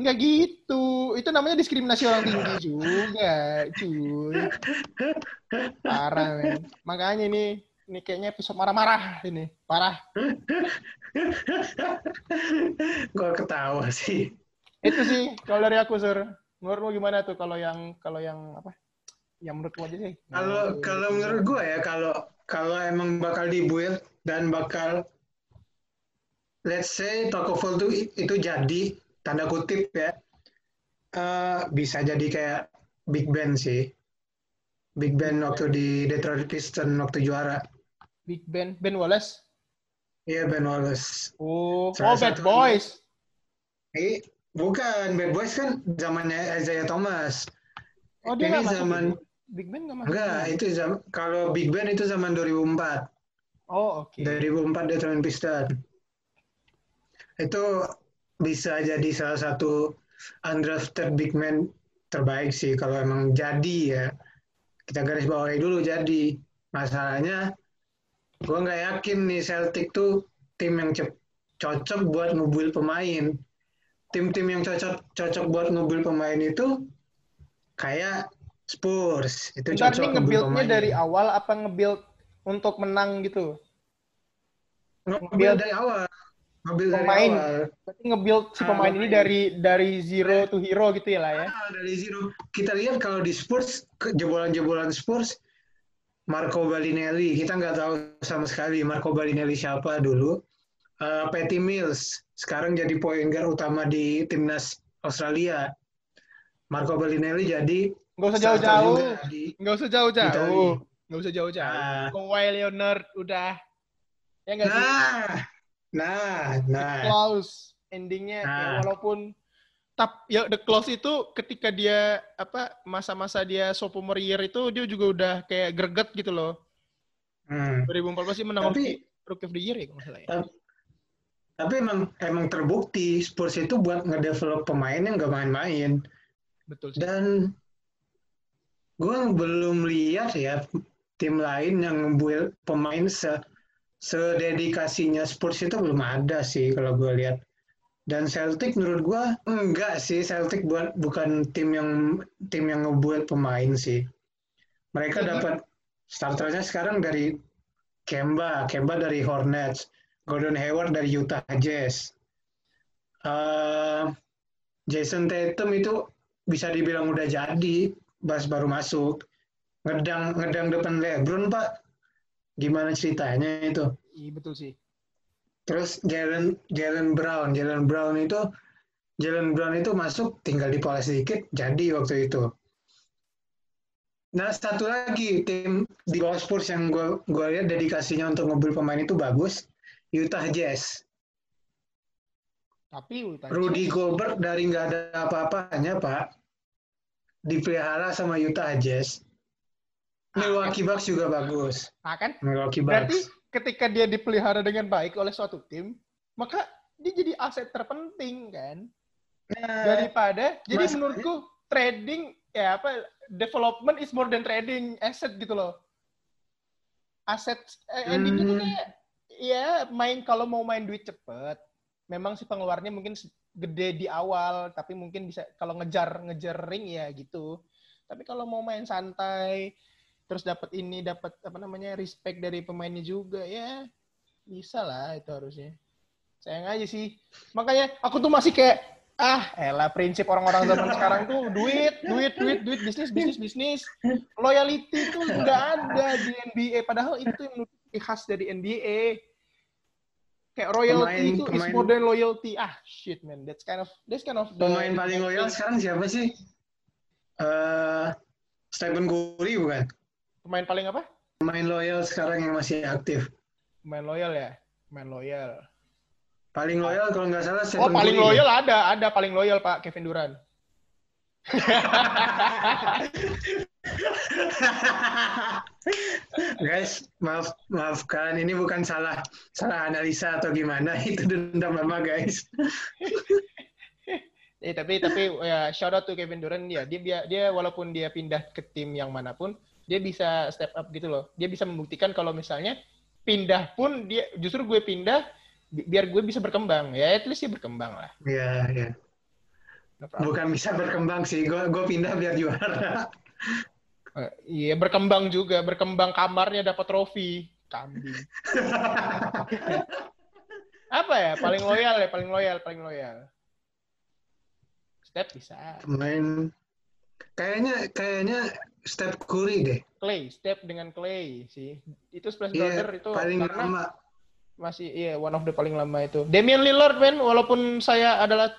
nggak gitu. Itu namanya diskriminasi orang tinggi juga, cuy. Parah, men. Makanya ini ini kayaknya episode marah-marah ini. Parah. Gua ketawa sih. Itu sih kalau dari aku, Sur. Menurutmu gimana tuh kalau yang kalau yang apa? Yang menurutmu aja sih. Kalau kalau menurut gua ya kalau kalau emang bakal dibuild dan bakal let's say Takovol tuh itu jadi tanda kutip ya eh, bisa jadi kayak Big Ben sih. Big Ben waktu di Detroit Pistons waktu juara. Big Ben, Ben Wallace. Iya Ben Wallace. Oh, Salah oh Bad Boys. Eh, bukan Bad Boys kan zamannya Isaiah Thomas. Oh, dia Ini zaman? Big Ben nggak masuk. enggak itu zaman kalau Big Ben itu zaman 2004. Oh, oke. 2004 Detroit Pistons. Itu bisa jadi salah satu undrafted big man terbaik sih kalau emang jadi ya. Kita garis bawahi dulu jadi. Masalahnya gue nggak yakin nih Celtic tuh tim yang cocok buat ngebuild pemain. Tim-tim yang cocok cocok buat ngebuild pemain itu kayak Spurs itu Bentar cocok nge-build-nya dari awal apa nge-build untuk menang gitu? ngebuild dari awal. Ngebuild dari Pemain. awal. Berarti nge-build si Ah, pemain ini pemain. dari dari zero to hero gitu ya lah ya. Ah, dari zero. Kita lihat kalau di Spurs, jebolan-jebolan Spurs, Marco Balinelli, kita nggak tahu sama sekali Marco Balinelli siapa dulu. Eh, Patty Mills, sekarang jadi point guard utama di timnas Australia. Marco Balinelli jadi Nggak usah jauh-jauh. Nggak usah jauh-jauh. Nggak usah jauh-jauh. Ah. Kawhi Leonard udah. Ya nggak sih? Nah, nah, nah. Close. Endingnya ya Nah. walaupun tap ya the close itu ketika dia apa masa-masa dia sophomore year itu dia juga udah kayak greget gitu loh. Hmm. 2014 sih menang Tapi- rookie, of the year ya kalau salah ya. Tapi, tapi emang emang terbukti Spurs itu buat ngedevelop pemain yang nggak main-main. Betul sih. Dan gue belum lihat ya tim lain yang ngebuild pemain se sededikasinya Spurs itu belum ada sih kalau gue lihat. Dan Celtic menurut gue enggak sih Celtic buat bukan tim yang tim yang ngebuild pemain sih. Mereka Jadi- dapat starternya sekarang dari Kemba, Kemba dari Hornets, Gordon Hayward dari Utah Jazz. Uh, Jason Tatum itu bisa dibilang udah jadi, Bas baru masuk. Ngedang ngedang depan LeBron, Pak. Gimana ceritanya itu? Iya betul sih. Terus Jalen Jalen Brown, Jalen Brown itu Jalen Brown itu masuk tinggal dipoles sedikit jadi waktu itu. Nah satu lagi tim di bawah Spurs yang gue gue lihat dedikasinya untuk ngebul pemain itu bagus, Utah Jazz. Tapi Utah Rudy Jazz. Gobert dari nggak ada apa-apanya pak, dipelihara sama Utah Jazz. Ah, Milwaukee kan? Bucks juga bagus. Ah, kan? Milwaukee Bucks. Berarti ketika dia dipelihara dengan baik oleh suatu tim, maka dia jadi aset terpenting kan? Nah, daripada jadi menurutku trading ya apa development is more than trading asset gitu loh. Aset eh, hmm. itu kayak ya main kalau mau main duit cepet, memang sih pengeluarannya mungkin gede di awal, tapi mungkin bisa kalau ngejar ngejar ring ya gitu. Tapi kalau mau main santai, terus dapat ini dapat apa namanya respect dari pemainnya juga ya. Bisa lah itu harusnya. Sayang aja sih. Makanya aku tuh masih kayak ah elah prinsip orang-orang zaman sekarang tuh duit duit duit duit bisnis bisnis bisnis. Loyalty tuh nggak ada di NBA padahal itu yang khas dari NBA kayak royalty pemain, itu pemain, is more than loyalty. Ah shit man. That's kind of that's kind of the, pemain paling loyal sekarang siapa sih? Uh, Stephen Curry bukan pemain paling apa? Pemain loyal sekarang yang masih aktif. Pemain loyal ya? Pemain loyal. Paling loyal kalau nggak salah Stephen Oh, paling Curry loyal ya? ada, ada paling loyal Pak Kevin Durant. Guys, maaf maafkan. Ini bukan salah salah analisa atau gimana. Itu dendam lama guys. eh tapi tapi ya shout out to Kevin Durant. Ya dia dia, dia walaupun dia pindah ke tim yang mana pun dia bisa step up gitu loh. Dia bisa membuktikan kalau misalnya pindah pun dia justru gue pindah biar gue bisa berkembang. Ya at least sih berkembang lah. Iya iya. Bukan bisa berkembang sih gue gue pindah biar juara. Uh, iya berkembang juga. Berkembang kamarnya dapat trofi. Kambing. Apa ya? Paling loyal ya paling loyal paling loyal. Step bisa. Main. Kayaknya kayaknya step Curry deh Clay step dengan Clay sih itu Splash yeah, Brother itu paling karena lama masih iya yeah, one of the paling lama itu. Damian Lillard men walaupun saya adalah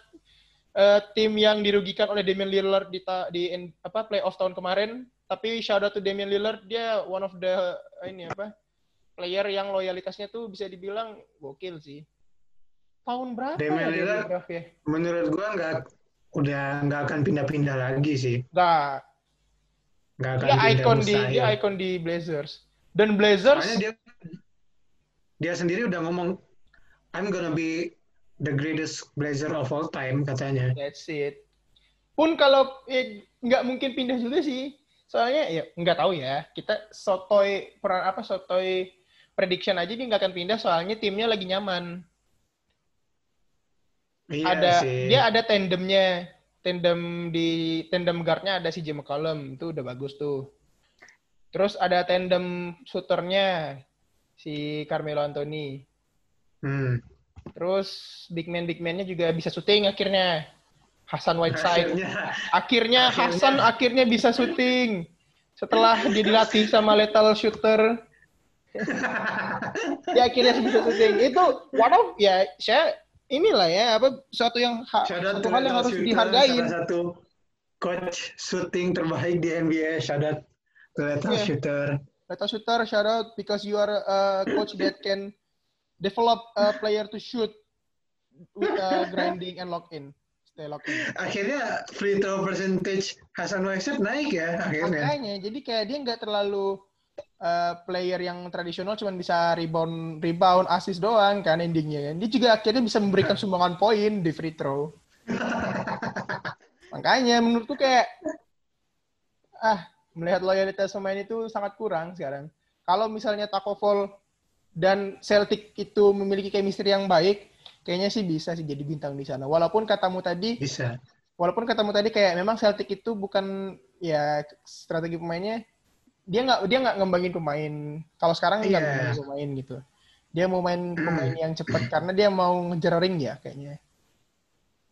uh, tim yang dirugikan oleh Damian Lillard di ta, di in, apa playoff tahun kemarin, tapi shout out to Damian Lillard dia one of the ini apa player yang loyalitasnya tuh bisa dibilang gokil sih. Tahun berapa Damian ya Lillard ya? Menurut gua nggak udah nggak akan pindah-pindah lagi sih. Nggak. Nggak akan dia icon di dia icon di Blazers. Dan Blazers dia dia sendiri udah ngomong I'm gonna be the greatest blazer of all time katanya. That's it. Pun kalau eh, nggak mungkin pindah juga sih. Soalnya ya nggak tahu ya. Kita sotoy peran apa sotoy prediction aja dia nggak akan pindah soalnya timnya lagi nyaman. Iya ada sih. dia ada tandemnya. Tandem di tandem guardnya ada si Jim McCollum itu udah bagus tuh. Terus ada tandem shooternya si Carmelo Anthony. Hmm. Terus big man big man-nya juga bisa syuting akhirnya. Hasan Whiteside. Akhirnya, akhirnya, akhirnya Hasan akhirnya bisa syuting setelah dia dilatih sama lethal shooter. dia akhirnya bisa syuting. Itu one of ya saya inilah ya apa suatu yang ha, satu hal yang harus dihargai. Salah satu coach shooting terbaik di NBA. Out lethal yeah. shooter. Leta shooter, shout out because you are a coach that can develop a player to shoot with uh, grinding and lock in. Stay lock in. Akhirnya free throw percentage Hasan Whiteside naik ya akhirnya. Makanya, jadi kayak dia nggak terlalu uh, player yang tradisional cuma bisa rebound, rebound, assist doang kan endingnya kan. Dia juga akhirnya bisa memberikan sumbangan poin di free throw. Makanya menurutku kayak ah melihat loyalitas pemain itu sangat kurang sekarang. Kalau misalnya Takovol dan Celtic itu memiliki chemistry yang baik, kayaknya sih bisa sih jadi bintang di sana. Walaupun katamu tadi bisa. Walaupun katamu tadi kayak memang Celtic itu bukan ya strategi pemainnya dia nggak dia nggak ngembangin pemain. Kalau sekarang nggak Iya. ngembangin pemain gitu. Dia mau main pemain yang cepat karena dia mau ngejar ring ya kayaknya.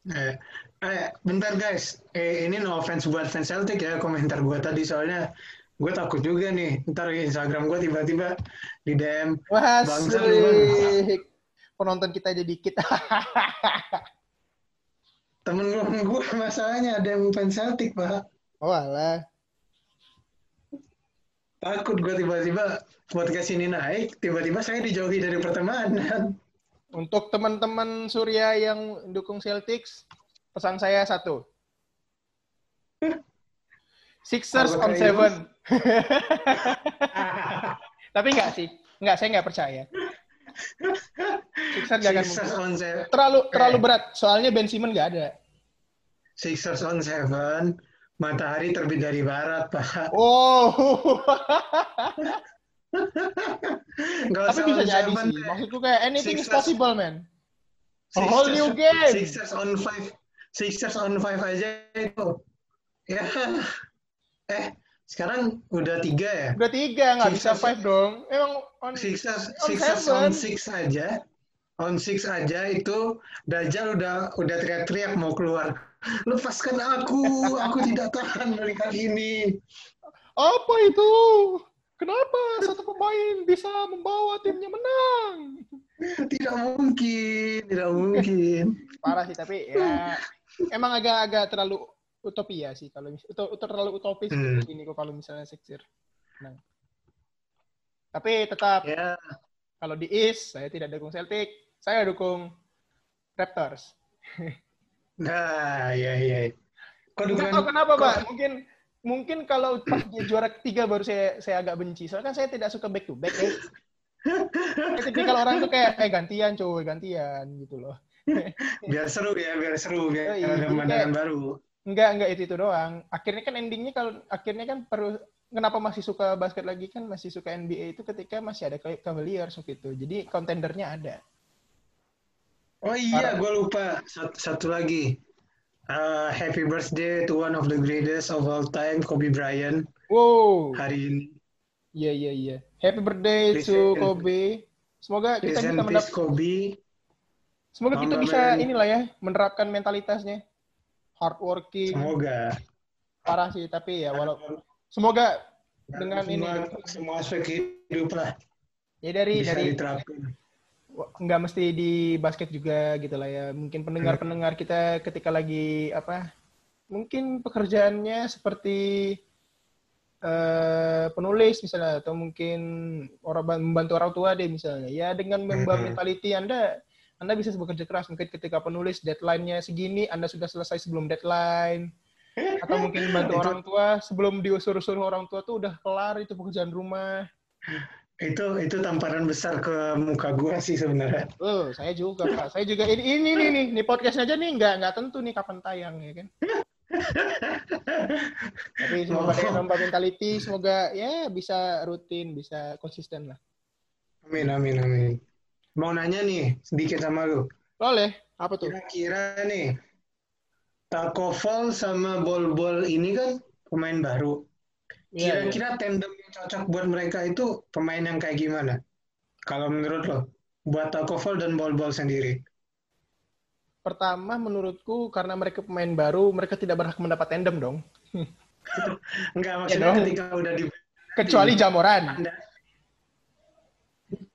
Eh, eh, bentar guys, eh, ini no offense buat fans Celtic ya komentar gue tadi soalnya gue takut juga nih ntar Instagram gue tiba-tiba di DM Wah, Bangsa asik. Penonton kita aja dikit. temen gue masalahnya ada yang fans Celtic pak oh alah. Takut gue tiba-tiba podcast ini naik tiba-tiba saya dijauhi dari pertemanan Untuk teman-teman Surya yang dukung Celtics, pesan saya satu. Sixers on seven. Tapi enggak sih. Enggak, saya enggak percaya. Sixers gak akan Sixers mungkin. on seven Terlalu terlalu Eh. berat. Soalnya Ben Simmons nggak ada. Sixers on seven matahari terbit dari barat pak Oh. Tapi usah bisa jadi sih. deh. Maksudku kayak anything is Sixers- possible, man. A whole Sixers- new game. Sixers on five, Sixers on five aja itu. Ya, eh sekarang udah tiga ya. Udah tiga, nggak bisa five dong. Emang on, Sixers, on Sixers seven. on six aja, on six aja itu Dajjal udah udah teriak-teriak mau keluar. Lepaskan aku, aku tidak tahan melihat ini. Apa itu? Kenapa satu pemain bisa membawa timnya menang? Tidak mungkin, tidak mungkin. Parah sih, tapi ya emang agak-agak terlalu utopia sih kalau uto- terlalu utopis Hmm. ini kok kalau misalnya Sixer. menang. Tapi tetap Ya, kalau di East saya tidak dukung Celtic, saya dukung Raptors. nah, ya, ya. Kok dukungan- tahu kenapa, Pak. Mungkin mungkin kalau pas dia juara ketiga baru saya saya agak benci. Soalnya kan saya tidak suka back to back ya. Tipikal orang tuh kayak eh gantian cuy, gantian gitu loh. biar seru ya, biar seru, biar Oh, iya. ada pemandangan baru. Enggak, enggak itu itu doang. Akhirnya kan endingnya kalau akhirnya kan perlu kenapa masih suka basket lagi kan masih suka NBA itu ketika masih ada Cavaliers waktu itu. Jadi kontendernya ada. Oh iya, gue lupa satu, satu lagi. Uh, happy birthday to one of the greatest of all time, Kobe Bryant, Wow. hari ini. Iya iya iya. Happy birthday Please to and- Kobe. Semoga kita bisa peace, mendap Kobe. semoga kita bisa inilah ya menerapkan mentalitasnya. Hardworking, Semoga. parah sih tapi ya walau semoga dengan semua, ini semua aspek hidup lah ya dari bisa dari diterapkan. Nggak mesti di basket juga gitu lah ya. Mungkin pendengar-pendengar kita ketika lagi apa? Mungkin pekerjaannya seperti eh, penulis misalnya atau mungkin orang ban- membantu orang tua deh misalnya. Ya dengan membawa mentality Anda Anda bisa bekerja keras. Mungkin ketika penulis deadline-nya segini, Anda sudah selesai sebelum deadline. Atau mungkin membantu orang tua sebelum diusul-usul orang tua tuh udah kelar itu pekerjaan rumah. Itu itu tamparan besar ke muka gua sih sebenarnya. Oh, saya juga Pak. Saya juga ini ini nih nih, nih podcastnya aja nih nggak nggak tentu nih kapan tayang ya kan. Tapi semoga Oh. nambah mentality, semoga ya bisa rutin, bisa konsisten lah. Amin amin amin. Mau nanya nih sedikit sama lu. Boleh, apa tuh? Kira-kira nih Takovol sama Bol-Bol ini kan pemain baru. Iya, iya. Kira-kira tandem cocok buat mereka itu pemain yang kayak gimana? Kalau menurut lo, buat Takovol dan Bol-Bol sendiri. Pertama menurutku karena mereka pemain baru, mereka tidak berhak mendapat tandem dong. Enggak, maksudnya dong. ketika udah di Kecuali Jamoran. Anda-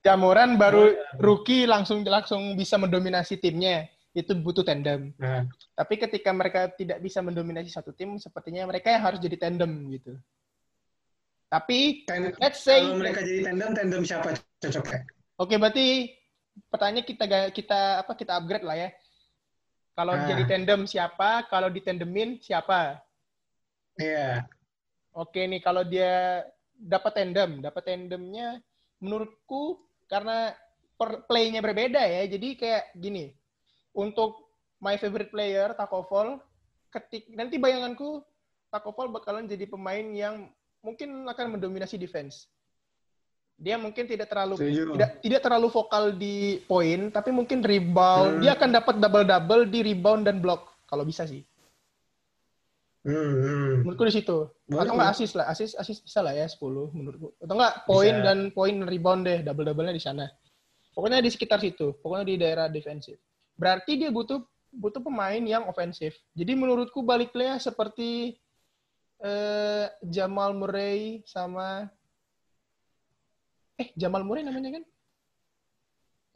Jamoran baru rookie langsung langsung bisa mendominasi timnya. Itu butuh tandem. Nah, Tapi ketika mereka tidak bisa mendominasi satu tim, sepertinya mereka yang harus jadi tandem gitu. Tapi ten- let's say kalau mereka jadi tandem, tandem siapa cocoknya? Oke, berarti pertanyaan kita kita apa kita upgrade lah ya. Kalau Ah. jadi tandem siapa? Kalau ditandemin siapa? Iya. Oke nih, kalau dia dapat tandem, dapat tandemnya menurutku karena per play-nya berbeda ya. Jadi kayak gini. Untuk my favorite player Takovol, ketik nanti bayanganku Takovol bakalan jadi pemain yang mungkin akan mendominasi defense. Dia mungkin tidak terlalu Setuju. tidak tidak terlalu vokal di poin, tapi mungkin rebound. Hmm. Dia akan dapat double double di rebound dan block kalau bisa sih. Hmm. Menurutku di situ. Boleh. Atau enggak asis lah, asis asis bisa lah ya 10 menurutku. Atau enggak poin dan poin rebound deh, double-double-nya di sana. Pokoknya di sekitar situ, pokoknya di daerah defensif. Berarti dia butuh butuh pemain yang ofensif. Jadi menurutku baliknya seperti eh, Jamal Murray sama eh Jamal Murray namanya kan?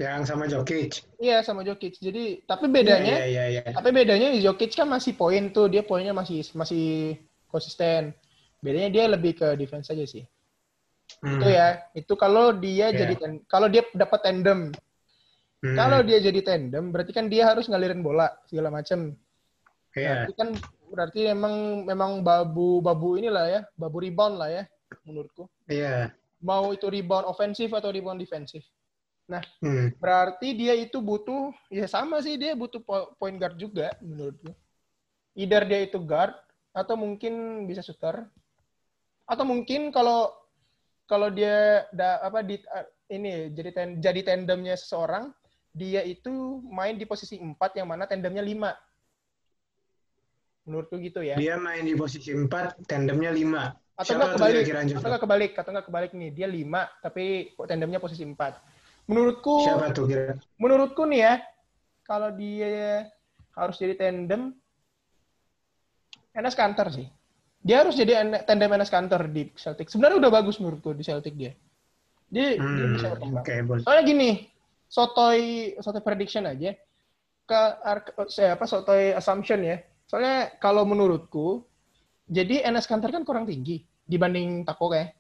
Yang sama Jokic. Iya sama Jokic. Jadi tapi bedanya Iya, iya, iya. Tapi bedanya Jokic kan masih poin tuh, dia poinnya masih masih konsisten. Bedanya dia lebih ke defense aja sih. Hmm. Itu ya. Itu kalau dia Iya. jadi kalau dia dapat tandem. Hmm. Kalau dia jadi tandem, berarti kan dia harus ngalirin bola segala macam. Iya. Berarti kan berarti memang memang babu babu inilah ya, babu rebound lah ya menurutku. Iya. Mau itu rebound ofensif atau rebound defensif. Hmm. Berarti dia itu butuh, ya sama sih dia butuh po- point guard juga menurutku. Either dia itu guard atau mungkin bisa shooter. Atau mungkin kalau kalau dia da, apa di ini jadi ten, jadi tandemnya seseorang, dia itu main di posisi 4 yang mana tandemnya 5. Menurutku gitu ya. Dia main di posisi 4, tandemnya 5. atau tuh kebalik, atau enggak kebalik, atau enggak kebalik nih. Dia 5 tapi kok tandemnya posisi 4. Menurutku Siapa tuh kira? menurutku nih ya, kalau dia harus jadi tandem, Enes Kanter sih. Dia harus jadi tandem Enes Kanter di Celtic. Sebenarnya udah bagus menurutku di Celtic dia. Dia, dia Hmm, bisa Oke, berkembang. boleh. Soalnya gini, sotoy sotoy prediction aja ke saya apa sotoy assumption ya. Soalnya kalau menurutku, jadi Enes Kanter kan kurang tinggi dibanding Tako kayak.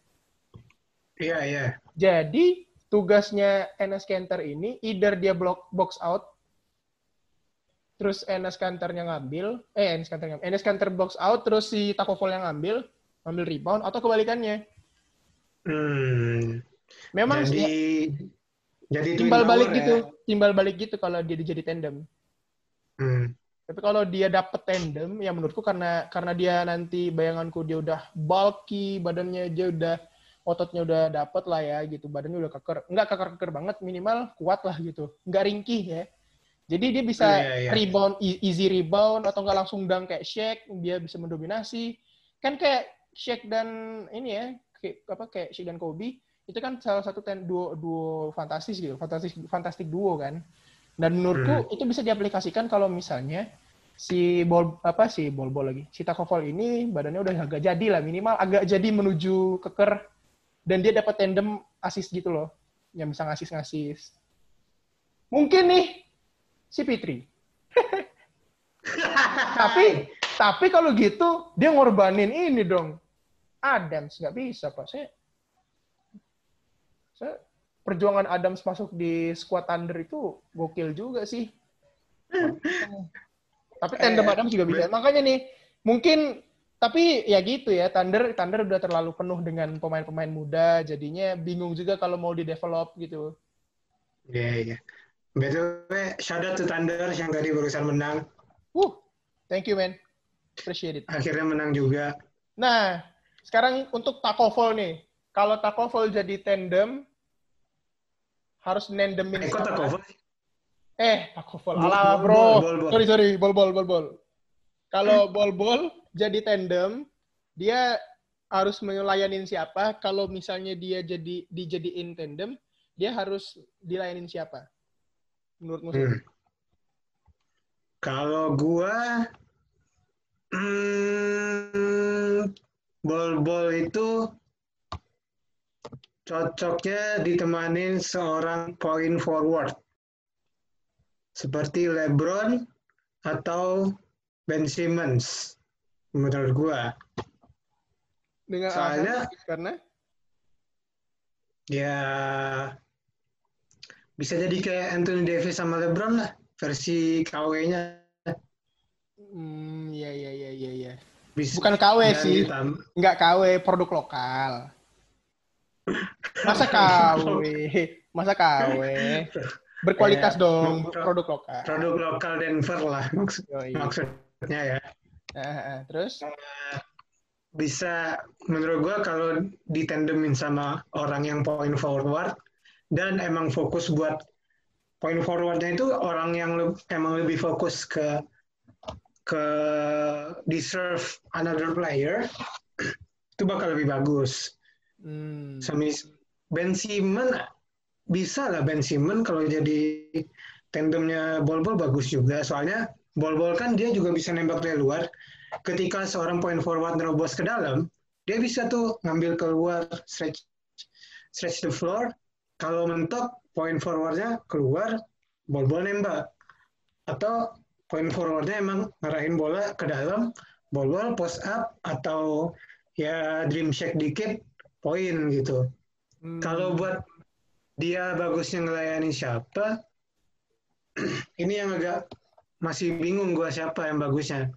Iya, iya. Jadi tugasnya Enes Kanter ini either dia block box out terus Enes Kanternya ngambil, eh Enes Kanter ngambil, Enes Kanter box out terus si Takovol yang ngambil, ngambil rebound atau kebalikannya. Hmm. Memang jadi sih jadi timbal balik gitu, ya. timbal balik gitu kalau dia jadi tandem. Hmm. Tapi kalau dia dapet tandem, ya menurutku karena karena dia nanti bayanganku dia udah bulky, badannya dia udah ototnya udah dapet lah ya gitu, badannya udah keker, nggak keker-keker banget, minimal kuat lah gitu, nggak ringkih ya. Jadi dia bisa Iya, iya. rebound, easy rebound atau nggak langsung dunk kayak Shaq, dia bisa mendominasi. Kan kayak Shaq dan ini ya, kayak apa kayak Shaq dan Kobe, itu kan salah satu ten, duo duo fantastis gitu, fantastis fantastik duo kan. Dan menurutku itu bisa diaplikasikan kalau misalnya si bol apa si bol bol lagi. Si Takovol ini badannya udah agak jadi lah minimal agak jadi menuju keker. Dan dia dapat tandem asis gitu loh yang bisa ngasis ngasis mungkin nih si Fitri tapi tapi kalau gitu dia ngorbanin ini dong. Adams nggak bisa pak. Saya saya perjuangan Adams masuk di squad Thunder itu gokil juga sih tapi tandem Eh, Adams juga bisa makanya nih mungkin tapi ya gitu ya Thunder Thunder udah terlalu penuh dengan pemain-pemain muda jadinya bingung juga kalau mau di develop gitu Iya, iya. BTW, shout out to Thunder yang tadi barusan menang. Wuh, thank you man appreciate it Akhirnya menang juga. Nah, sekarang untuk Takovol nih. Kalau Takovol jadi tandem, harus nandemin Eh, kok tak siapa? Eh, Takovol. Bol- Alah, bol- bro. bol- bol- bol. Sorry, sorry. Bol, bol, bol, bol. Kalau bol-bol jadi tandem, dia harus melayanin siapa? Kalau misalnya dia jadi dijadiin tandem, dia harus dilayanin siapa? Menurutmu? Hmm. Kalau gua hmm, bol-bol itu cocoknya ditemanin seorang point forward seperti LeBron atau Ben Simmons menurut gua Dengan Soalnya- karena ya bisa jadi kayak Anthony Davis sama LeBron lah versi KW-nya hmm, ya ya ya ya ya. bisa Bukan KW dan sih. ditam- Nggak KW, produk lokal. Masa KW? Masa KW? Berkualitas Eh, dong, pro- produk lokal. produk lokal Denver lah maksud, Yoi. maksudnya ya ah, terus? bisa menurut gua kalau ditandemin sama orang yang point forward dan emang fokus buat point forwardnya itu orang yang le- emang lebih fokus ke ke deserve another player itu bakal lebih bagus. Hmm. Semis Ben Simmons bisa lah Ben Simmons kalau jadi tandemnya bol-bol bagus juga. Soalnya bol-bol kan dia juga bisa nembak dari luar. Ketika seorang point forward nerobos ke dalam, dia bisa tuh ngambil keluar stretch stretch the floor. Kalau mentok point forwardnya keluar, bol-bol nembak. Atau point forwardnya emang ngarahin bola ke dalam, bol-bol post up atau ya dream shake dikit, poin gitu. Hmm. Kalau buat dia bagusnya ngelayani siapa, ini yang agak masih bingung gua siapa yang bagusnya.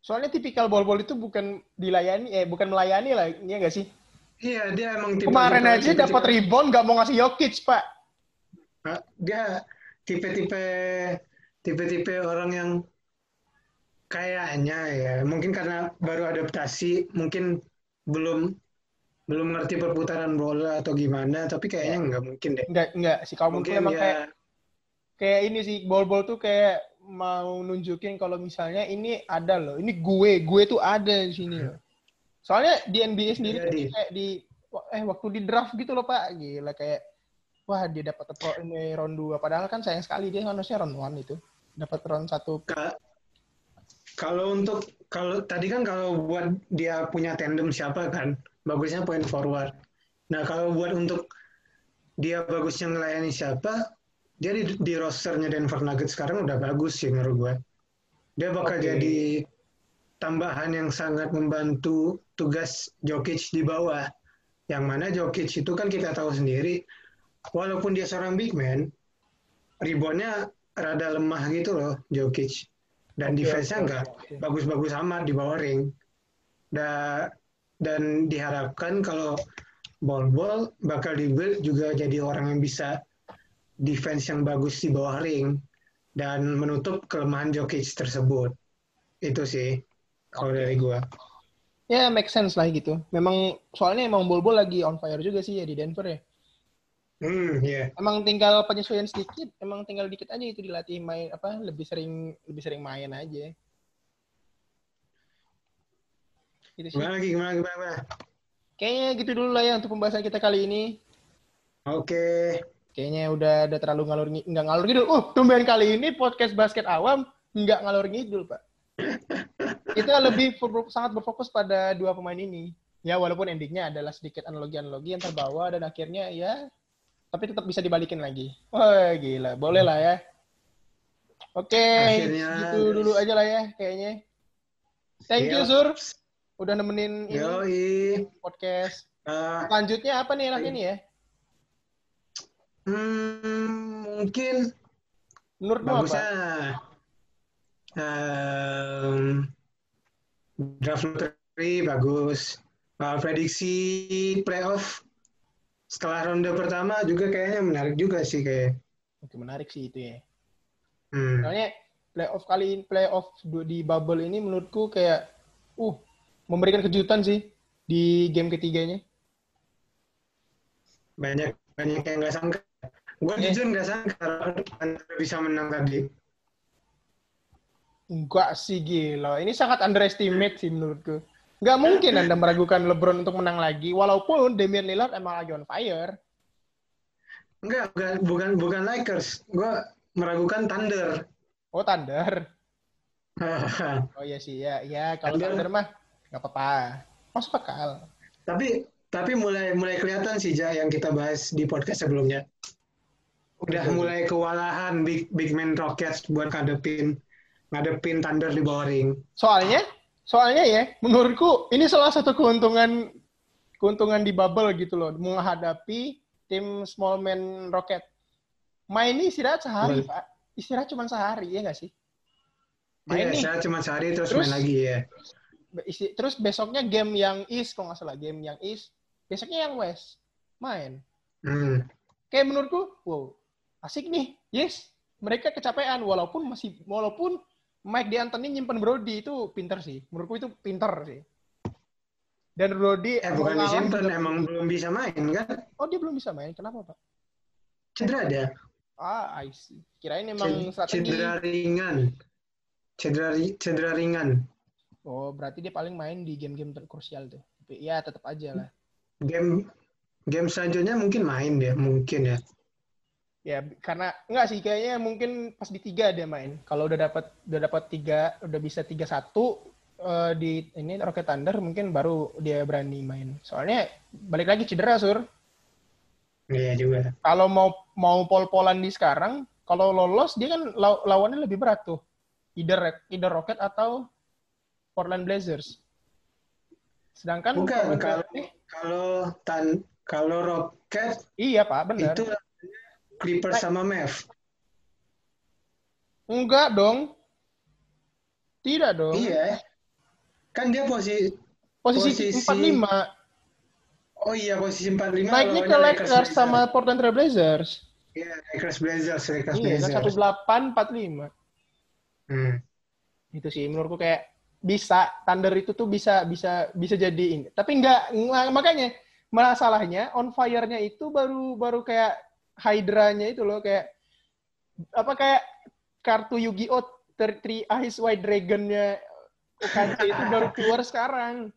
Soalnya tipikal bol-bol itu bukan dilayani, eh bukan melayani lah, iya nggak sih? Iya, dia emang tipe Kemarin tipe- aja dapat rebound nggak mau ngasih Jokic, Pak. Dia tipe-tipe tipe-tipe orang yang kayaknya ya mungkin karena baru adaptasi mungkin belum belum ngerti perputaran bola atau gimana tapi kayaknya nggak mungkin deh Nggak, nggak sih. Kalau mungkin emang ya kayak kayak ini sih bol-bol tuh kayak mau nunjukin kalau misalnya ini ada loh, ini gue, gue tuh ada di sini loh. Soalnya di NBA sendiri tuh Jadi. kayak di eh waktu di draft gitu loh Pak, gila kayak wah dia dapat pro- ini round 2 padahal kan sayang sekali dia harusnya round 1 itu. Dapat round 1 Ka- kalau untuk kalau tadi kan kalau buat dia punya tandem siapa kan bagusnya point forward. Nah kalau buat untuk dia bagusnya ngelayani siapa dia di, di rosternya Denver Nuggets sekarang udah bagus sih menurut gue dia bakal Oke. jadi tambahan yang sangat membantu tugas Jokic di bawah. Yang mana Jokic itu kan kita tahu sendiri walaupun dia seorang big man reboundnya rada lemah gitu loh Jokic dan Oke, defense-nya nggak oke. bagus-bagus amat di bawah ring da, dan diharapkan kalau ball-ball bakal dibuild juga jadi orang yang bisa defense yang bagus di bawah ring dan menutup kelemahan Jokic tersebut itu sih kalau dari gua Ya, make sense lah gitu. Memang soalnya emang bol-bol lagi on fire juga sih ya di Denver ya. Hmm ya Emang tinggal penyesuaian sedikit, emang tinggal dikit aja itu dilatih main apa lebih sering lebih sering main aja. Gitu sih. gimana lagi gimana gimana, gimana? Kayaknya gitu dulu lah ya untuk pembahasan kita kali ini. oke Kayaknya udah udah terlalu ngalur nggak ngalur ngidul. Uh, tumben kali ini podcast basket awam nggak ngalur ngidul, Pak. Kita lebih sangat berfokus pada dua pemain ini. Ya, walaupun endingnya adalah sedikit analogi-analogi yang terbawa dan akhirnya ya tapi tetap bisa dibalikin lagi. Wah, gila. Boleh lah ya. Oke, Akhirnya- gitu dulu aja lah ya kayaknya. Thank you, Yep. Sur. Udah nemenin ini yoi podcast. Ah, Selanjutnya apa nih enaknya nih ya? hmm, mungkin Menurutmu bagusnya apa? em, draft lottery bagus Uh, prediksi playoff setelah ronde pertama juga kayaknya menarik juga sih kayak Oke, menarik sih itu ya. hmm. Soalnya playoff kali ini, playoff di bubble ini menurutku kayak uh memberikan kejutan sih di game ketiganya. banyak banyak yang nggak sangka gue Eh. jujur nggak sangka Thunder bisa menang tadi Enggak sih gila. Ini sangat underestimate sih menurutku. Nggak mungkin Anda meragukan LeBron untuk menang lagi walaupun Damian Lillard emang lagi on fire. enggak bukan bukan bukan Lakers gue meragukan Thunder Oh, Thunder. Oh iya sih, ya, ya kalau Thunder. Thunder mah nggak apa-apa. Masuk akal. tapi tapi mulai mulai kelihatan sih Ja yang kita bahas di podcast sebelumnya udah mulai kewalahan big big man Rockets buat ngadepin ngadepin Thunder di bawah ring Soalnya, soalnya ya, menurutku ini salah satu keuntungan keuntungan di bubble gitu loh, menghadapi tim small man Rocket. Main ini istirahat sehari, Betul. Pak. Istirahat cuma sehari, ya nggak sih? Main nih. saya cuma sehari terus, Terus? main lagi ya. Isti- Terus besoknya game yang East, kalau nggak salah, game yang East. Besoknya yang West. Main. Hmm. Kayak menurutku, wow, asik nih. Yes, mereka kecapean. Walaupun masih, walaupun Mike D'Antoni nyimpen Brody, itu pinter sih. Menurutku itu pinter sih. Dan Brody Eh bukan disimpan, emang belum bisa main kan? Oh, dia belum bisa main. Kenapa, Pak? Cedera dia. Ah, I see. Kirain emang strategi. Cedera ringan. cedera ri- cedera ringan. Oh, berarti dia paling main di game-game terkrusial tuh. Tapi ya tetap aja lah. Game game selanjutnya mungkin main dia, mungkin ya. Ya, karena enggak sih kayaknya mungkin pas di tiga dia main. Kalau udah dapat udah dapat tiga, udah bisa tiga satu eh, di ini Rocket Thunder mungkin baru dia berani main. Soalnya balik lagi cedera sur. Iya juga. Kalau mau mau pol-polan di sekarang, kalau lolos dia kan law- lawannya lebih berat tuh. Either either Rocket atau Portland Blazers. Sedangkan Bukan, kalau kalau tan kalau Rocket iya Pak, benar. itu Clippers sama Mavs. Enggak dong. Tidak dong. Iya. Kan dia posisi Posisi, Posisi- 45. Oh iya posisi 45 Naiknya ke Lakers Blazers. sama Portland Trail Blazers. Iya, Lakers Blazers, Lakers Iya, Blazers. 18 45. Hmm. Itu sih menurutku kayak bisa Thunder itu tuh bisa bisa bisa jadi ini. Tapi enggak nggak- makanya masalahnya on fire-nya itu baru baru kayak Hydra-nya itu loh kayak apa kayak kartu Yu-Gi-Oh! Three Eyes White Dragon-nya UKC itu baru keluar sekarang.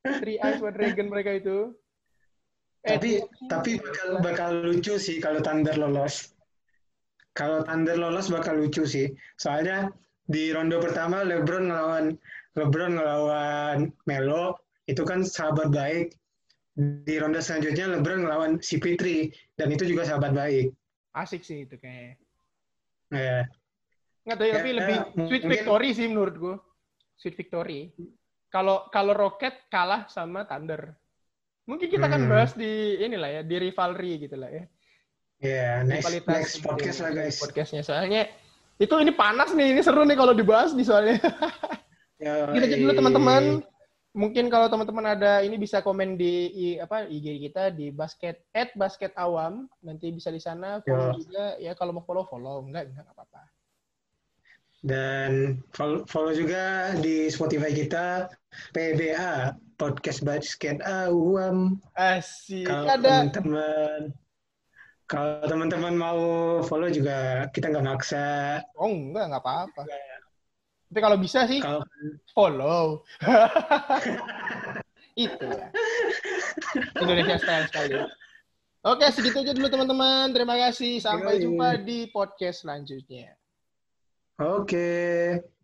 Three Eyes White Dragon mereka itu. Eh, Tapi tapi bakal bakal lucu sih kalau Thunder lolos. Kalau Thunder lolos bakal lucu sih. Soalnya di ronde pertama LeBron ngelawan LeBron ngelawan Melo itu kan sahabat baik. Di ronde selanjutnya LeBron ngelawan CP3 dan itu juga sahabat baik. asik sih itu kayak. Ya. Nggak tahu, Ya, tapi ya, lebih sweet mungkin- victory sih menurut gue. Sweet victory. Kalau kalau Rocket kalah sama Thunder. Mungkin kita akan Hmm. bahas di inilah ya, di rivalry gitu lah ya. Ya, next Rivalitas next gitu podcast ya, lah guys. Podcastnya soalnya itu ini panas nih, ini seru nih kalau dibahas nih soalnya. Ya, Kita cek dulu teman-teman. Mungkin kalau teman-teman ada ini bisa komen di i- apa IG kita di basket at basket awam. Nanti bisa di sana follow Ya. juga ya kalau mau follow follow enggak enggak apa-apa. Dan follow, follow juga di Spotify kita PBA Podcast Basket Awam. Asik. Kalau Ada teman-teman kalau teman-teman mau follow juga kita nggak maksa. Oh enggak, enggak apa-apa. Tapi kalau bisa sih Kalau follow. Itu ya. Indonesia style sekali. Oke, segitu aja dulu teman-teman. Terima kasih. Sampai jumpa di podcast selanjutnya. oke.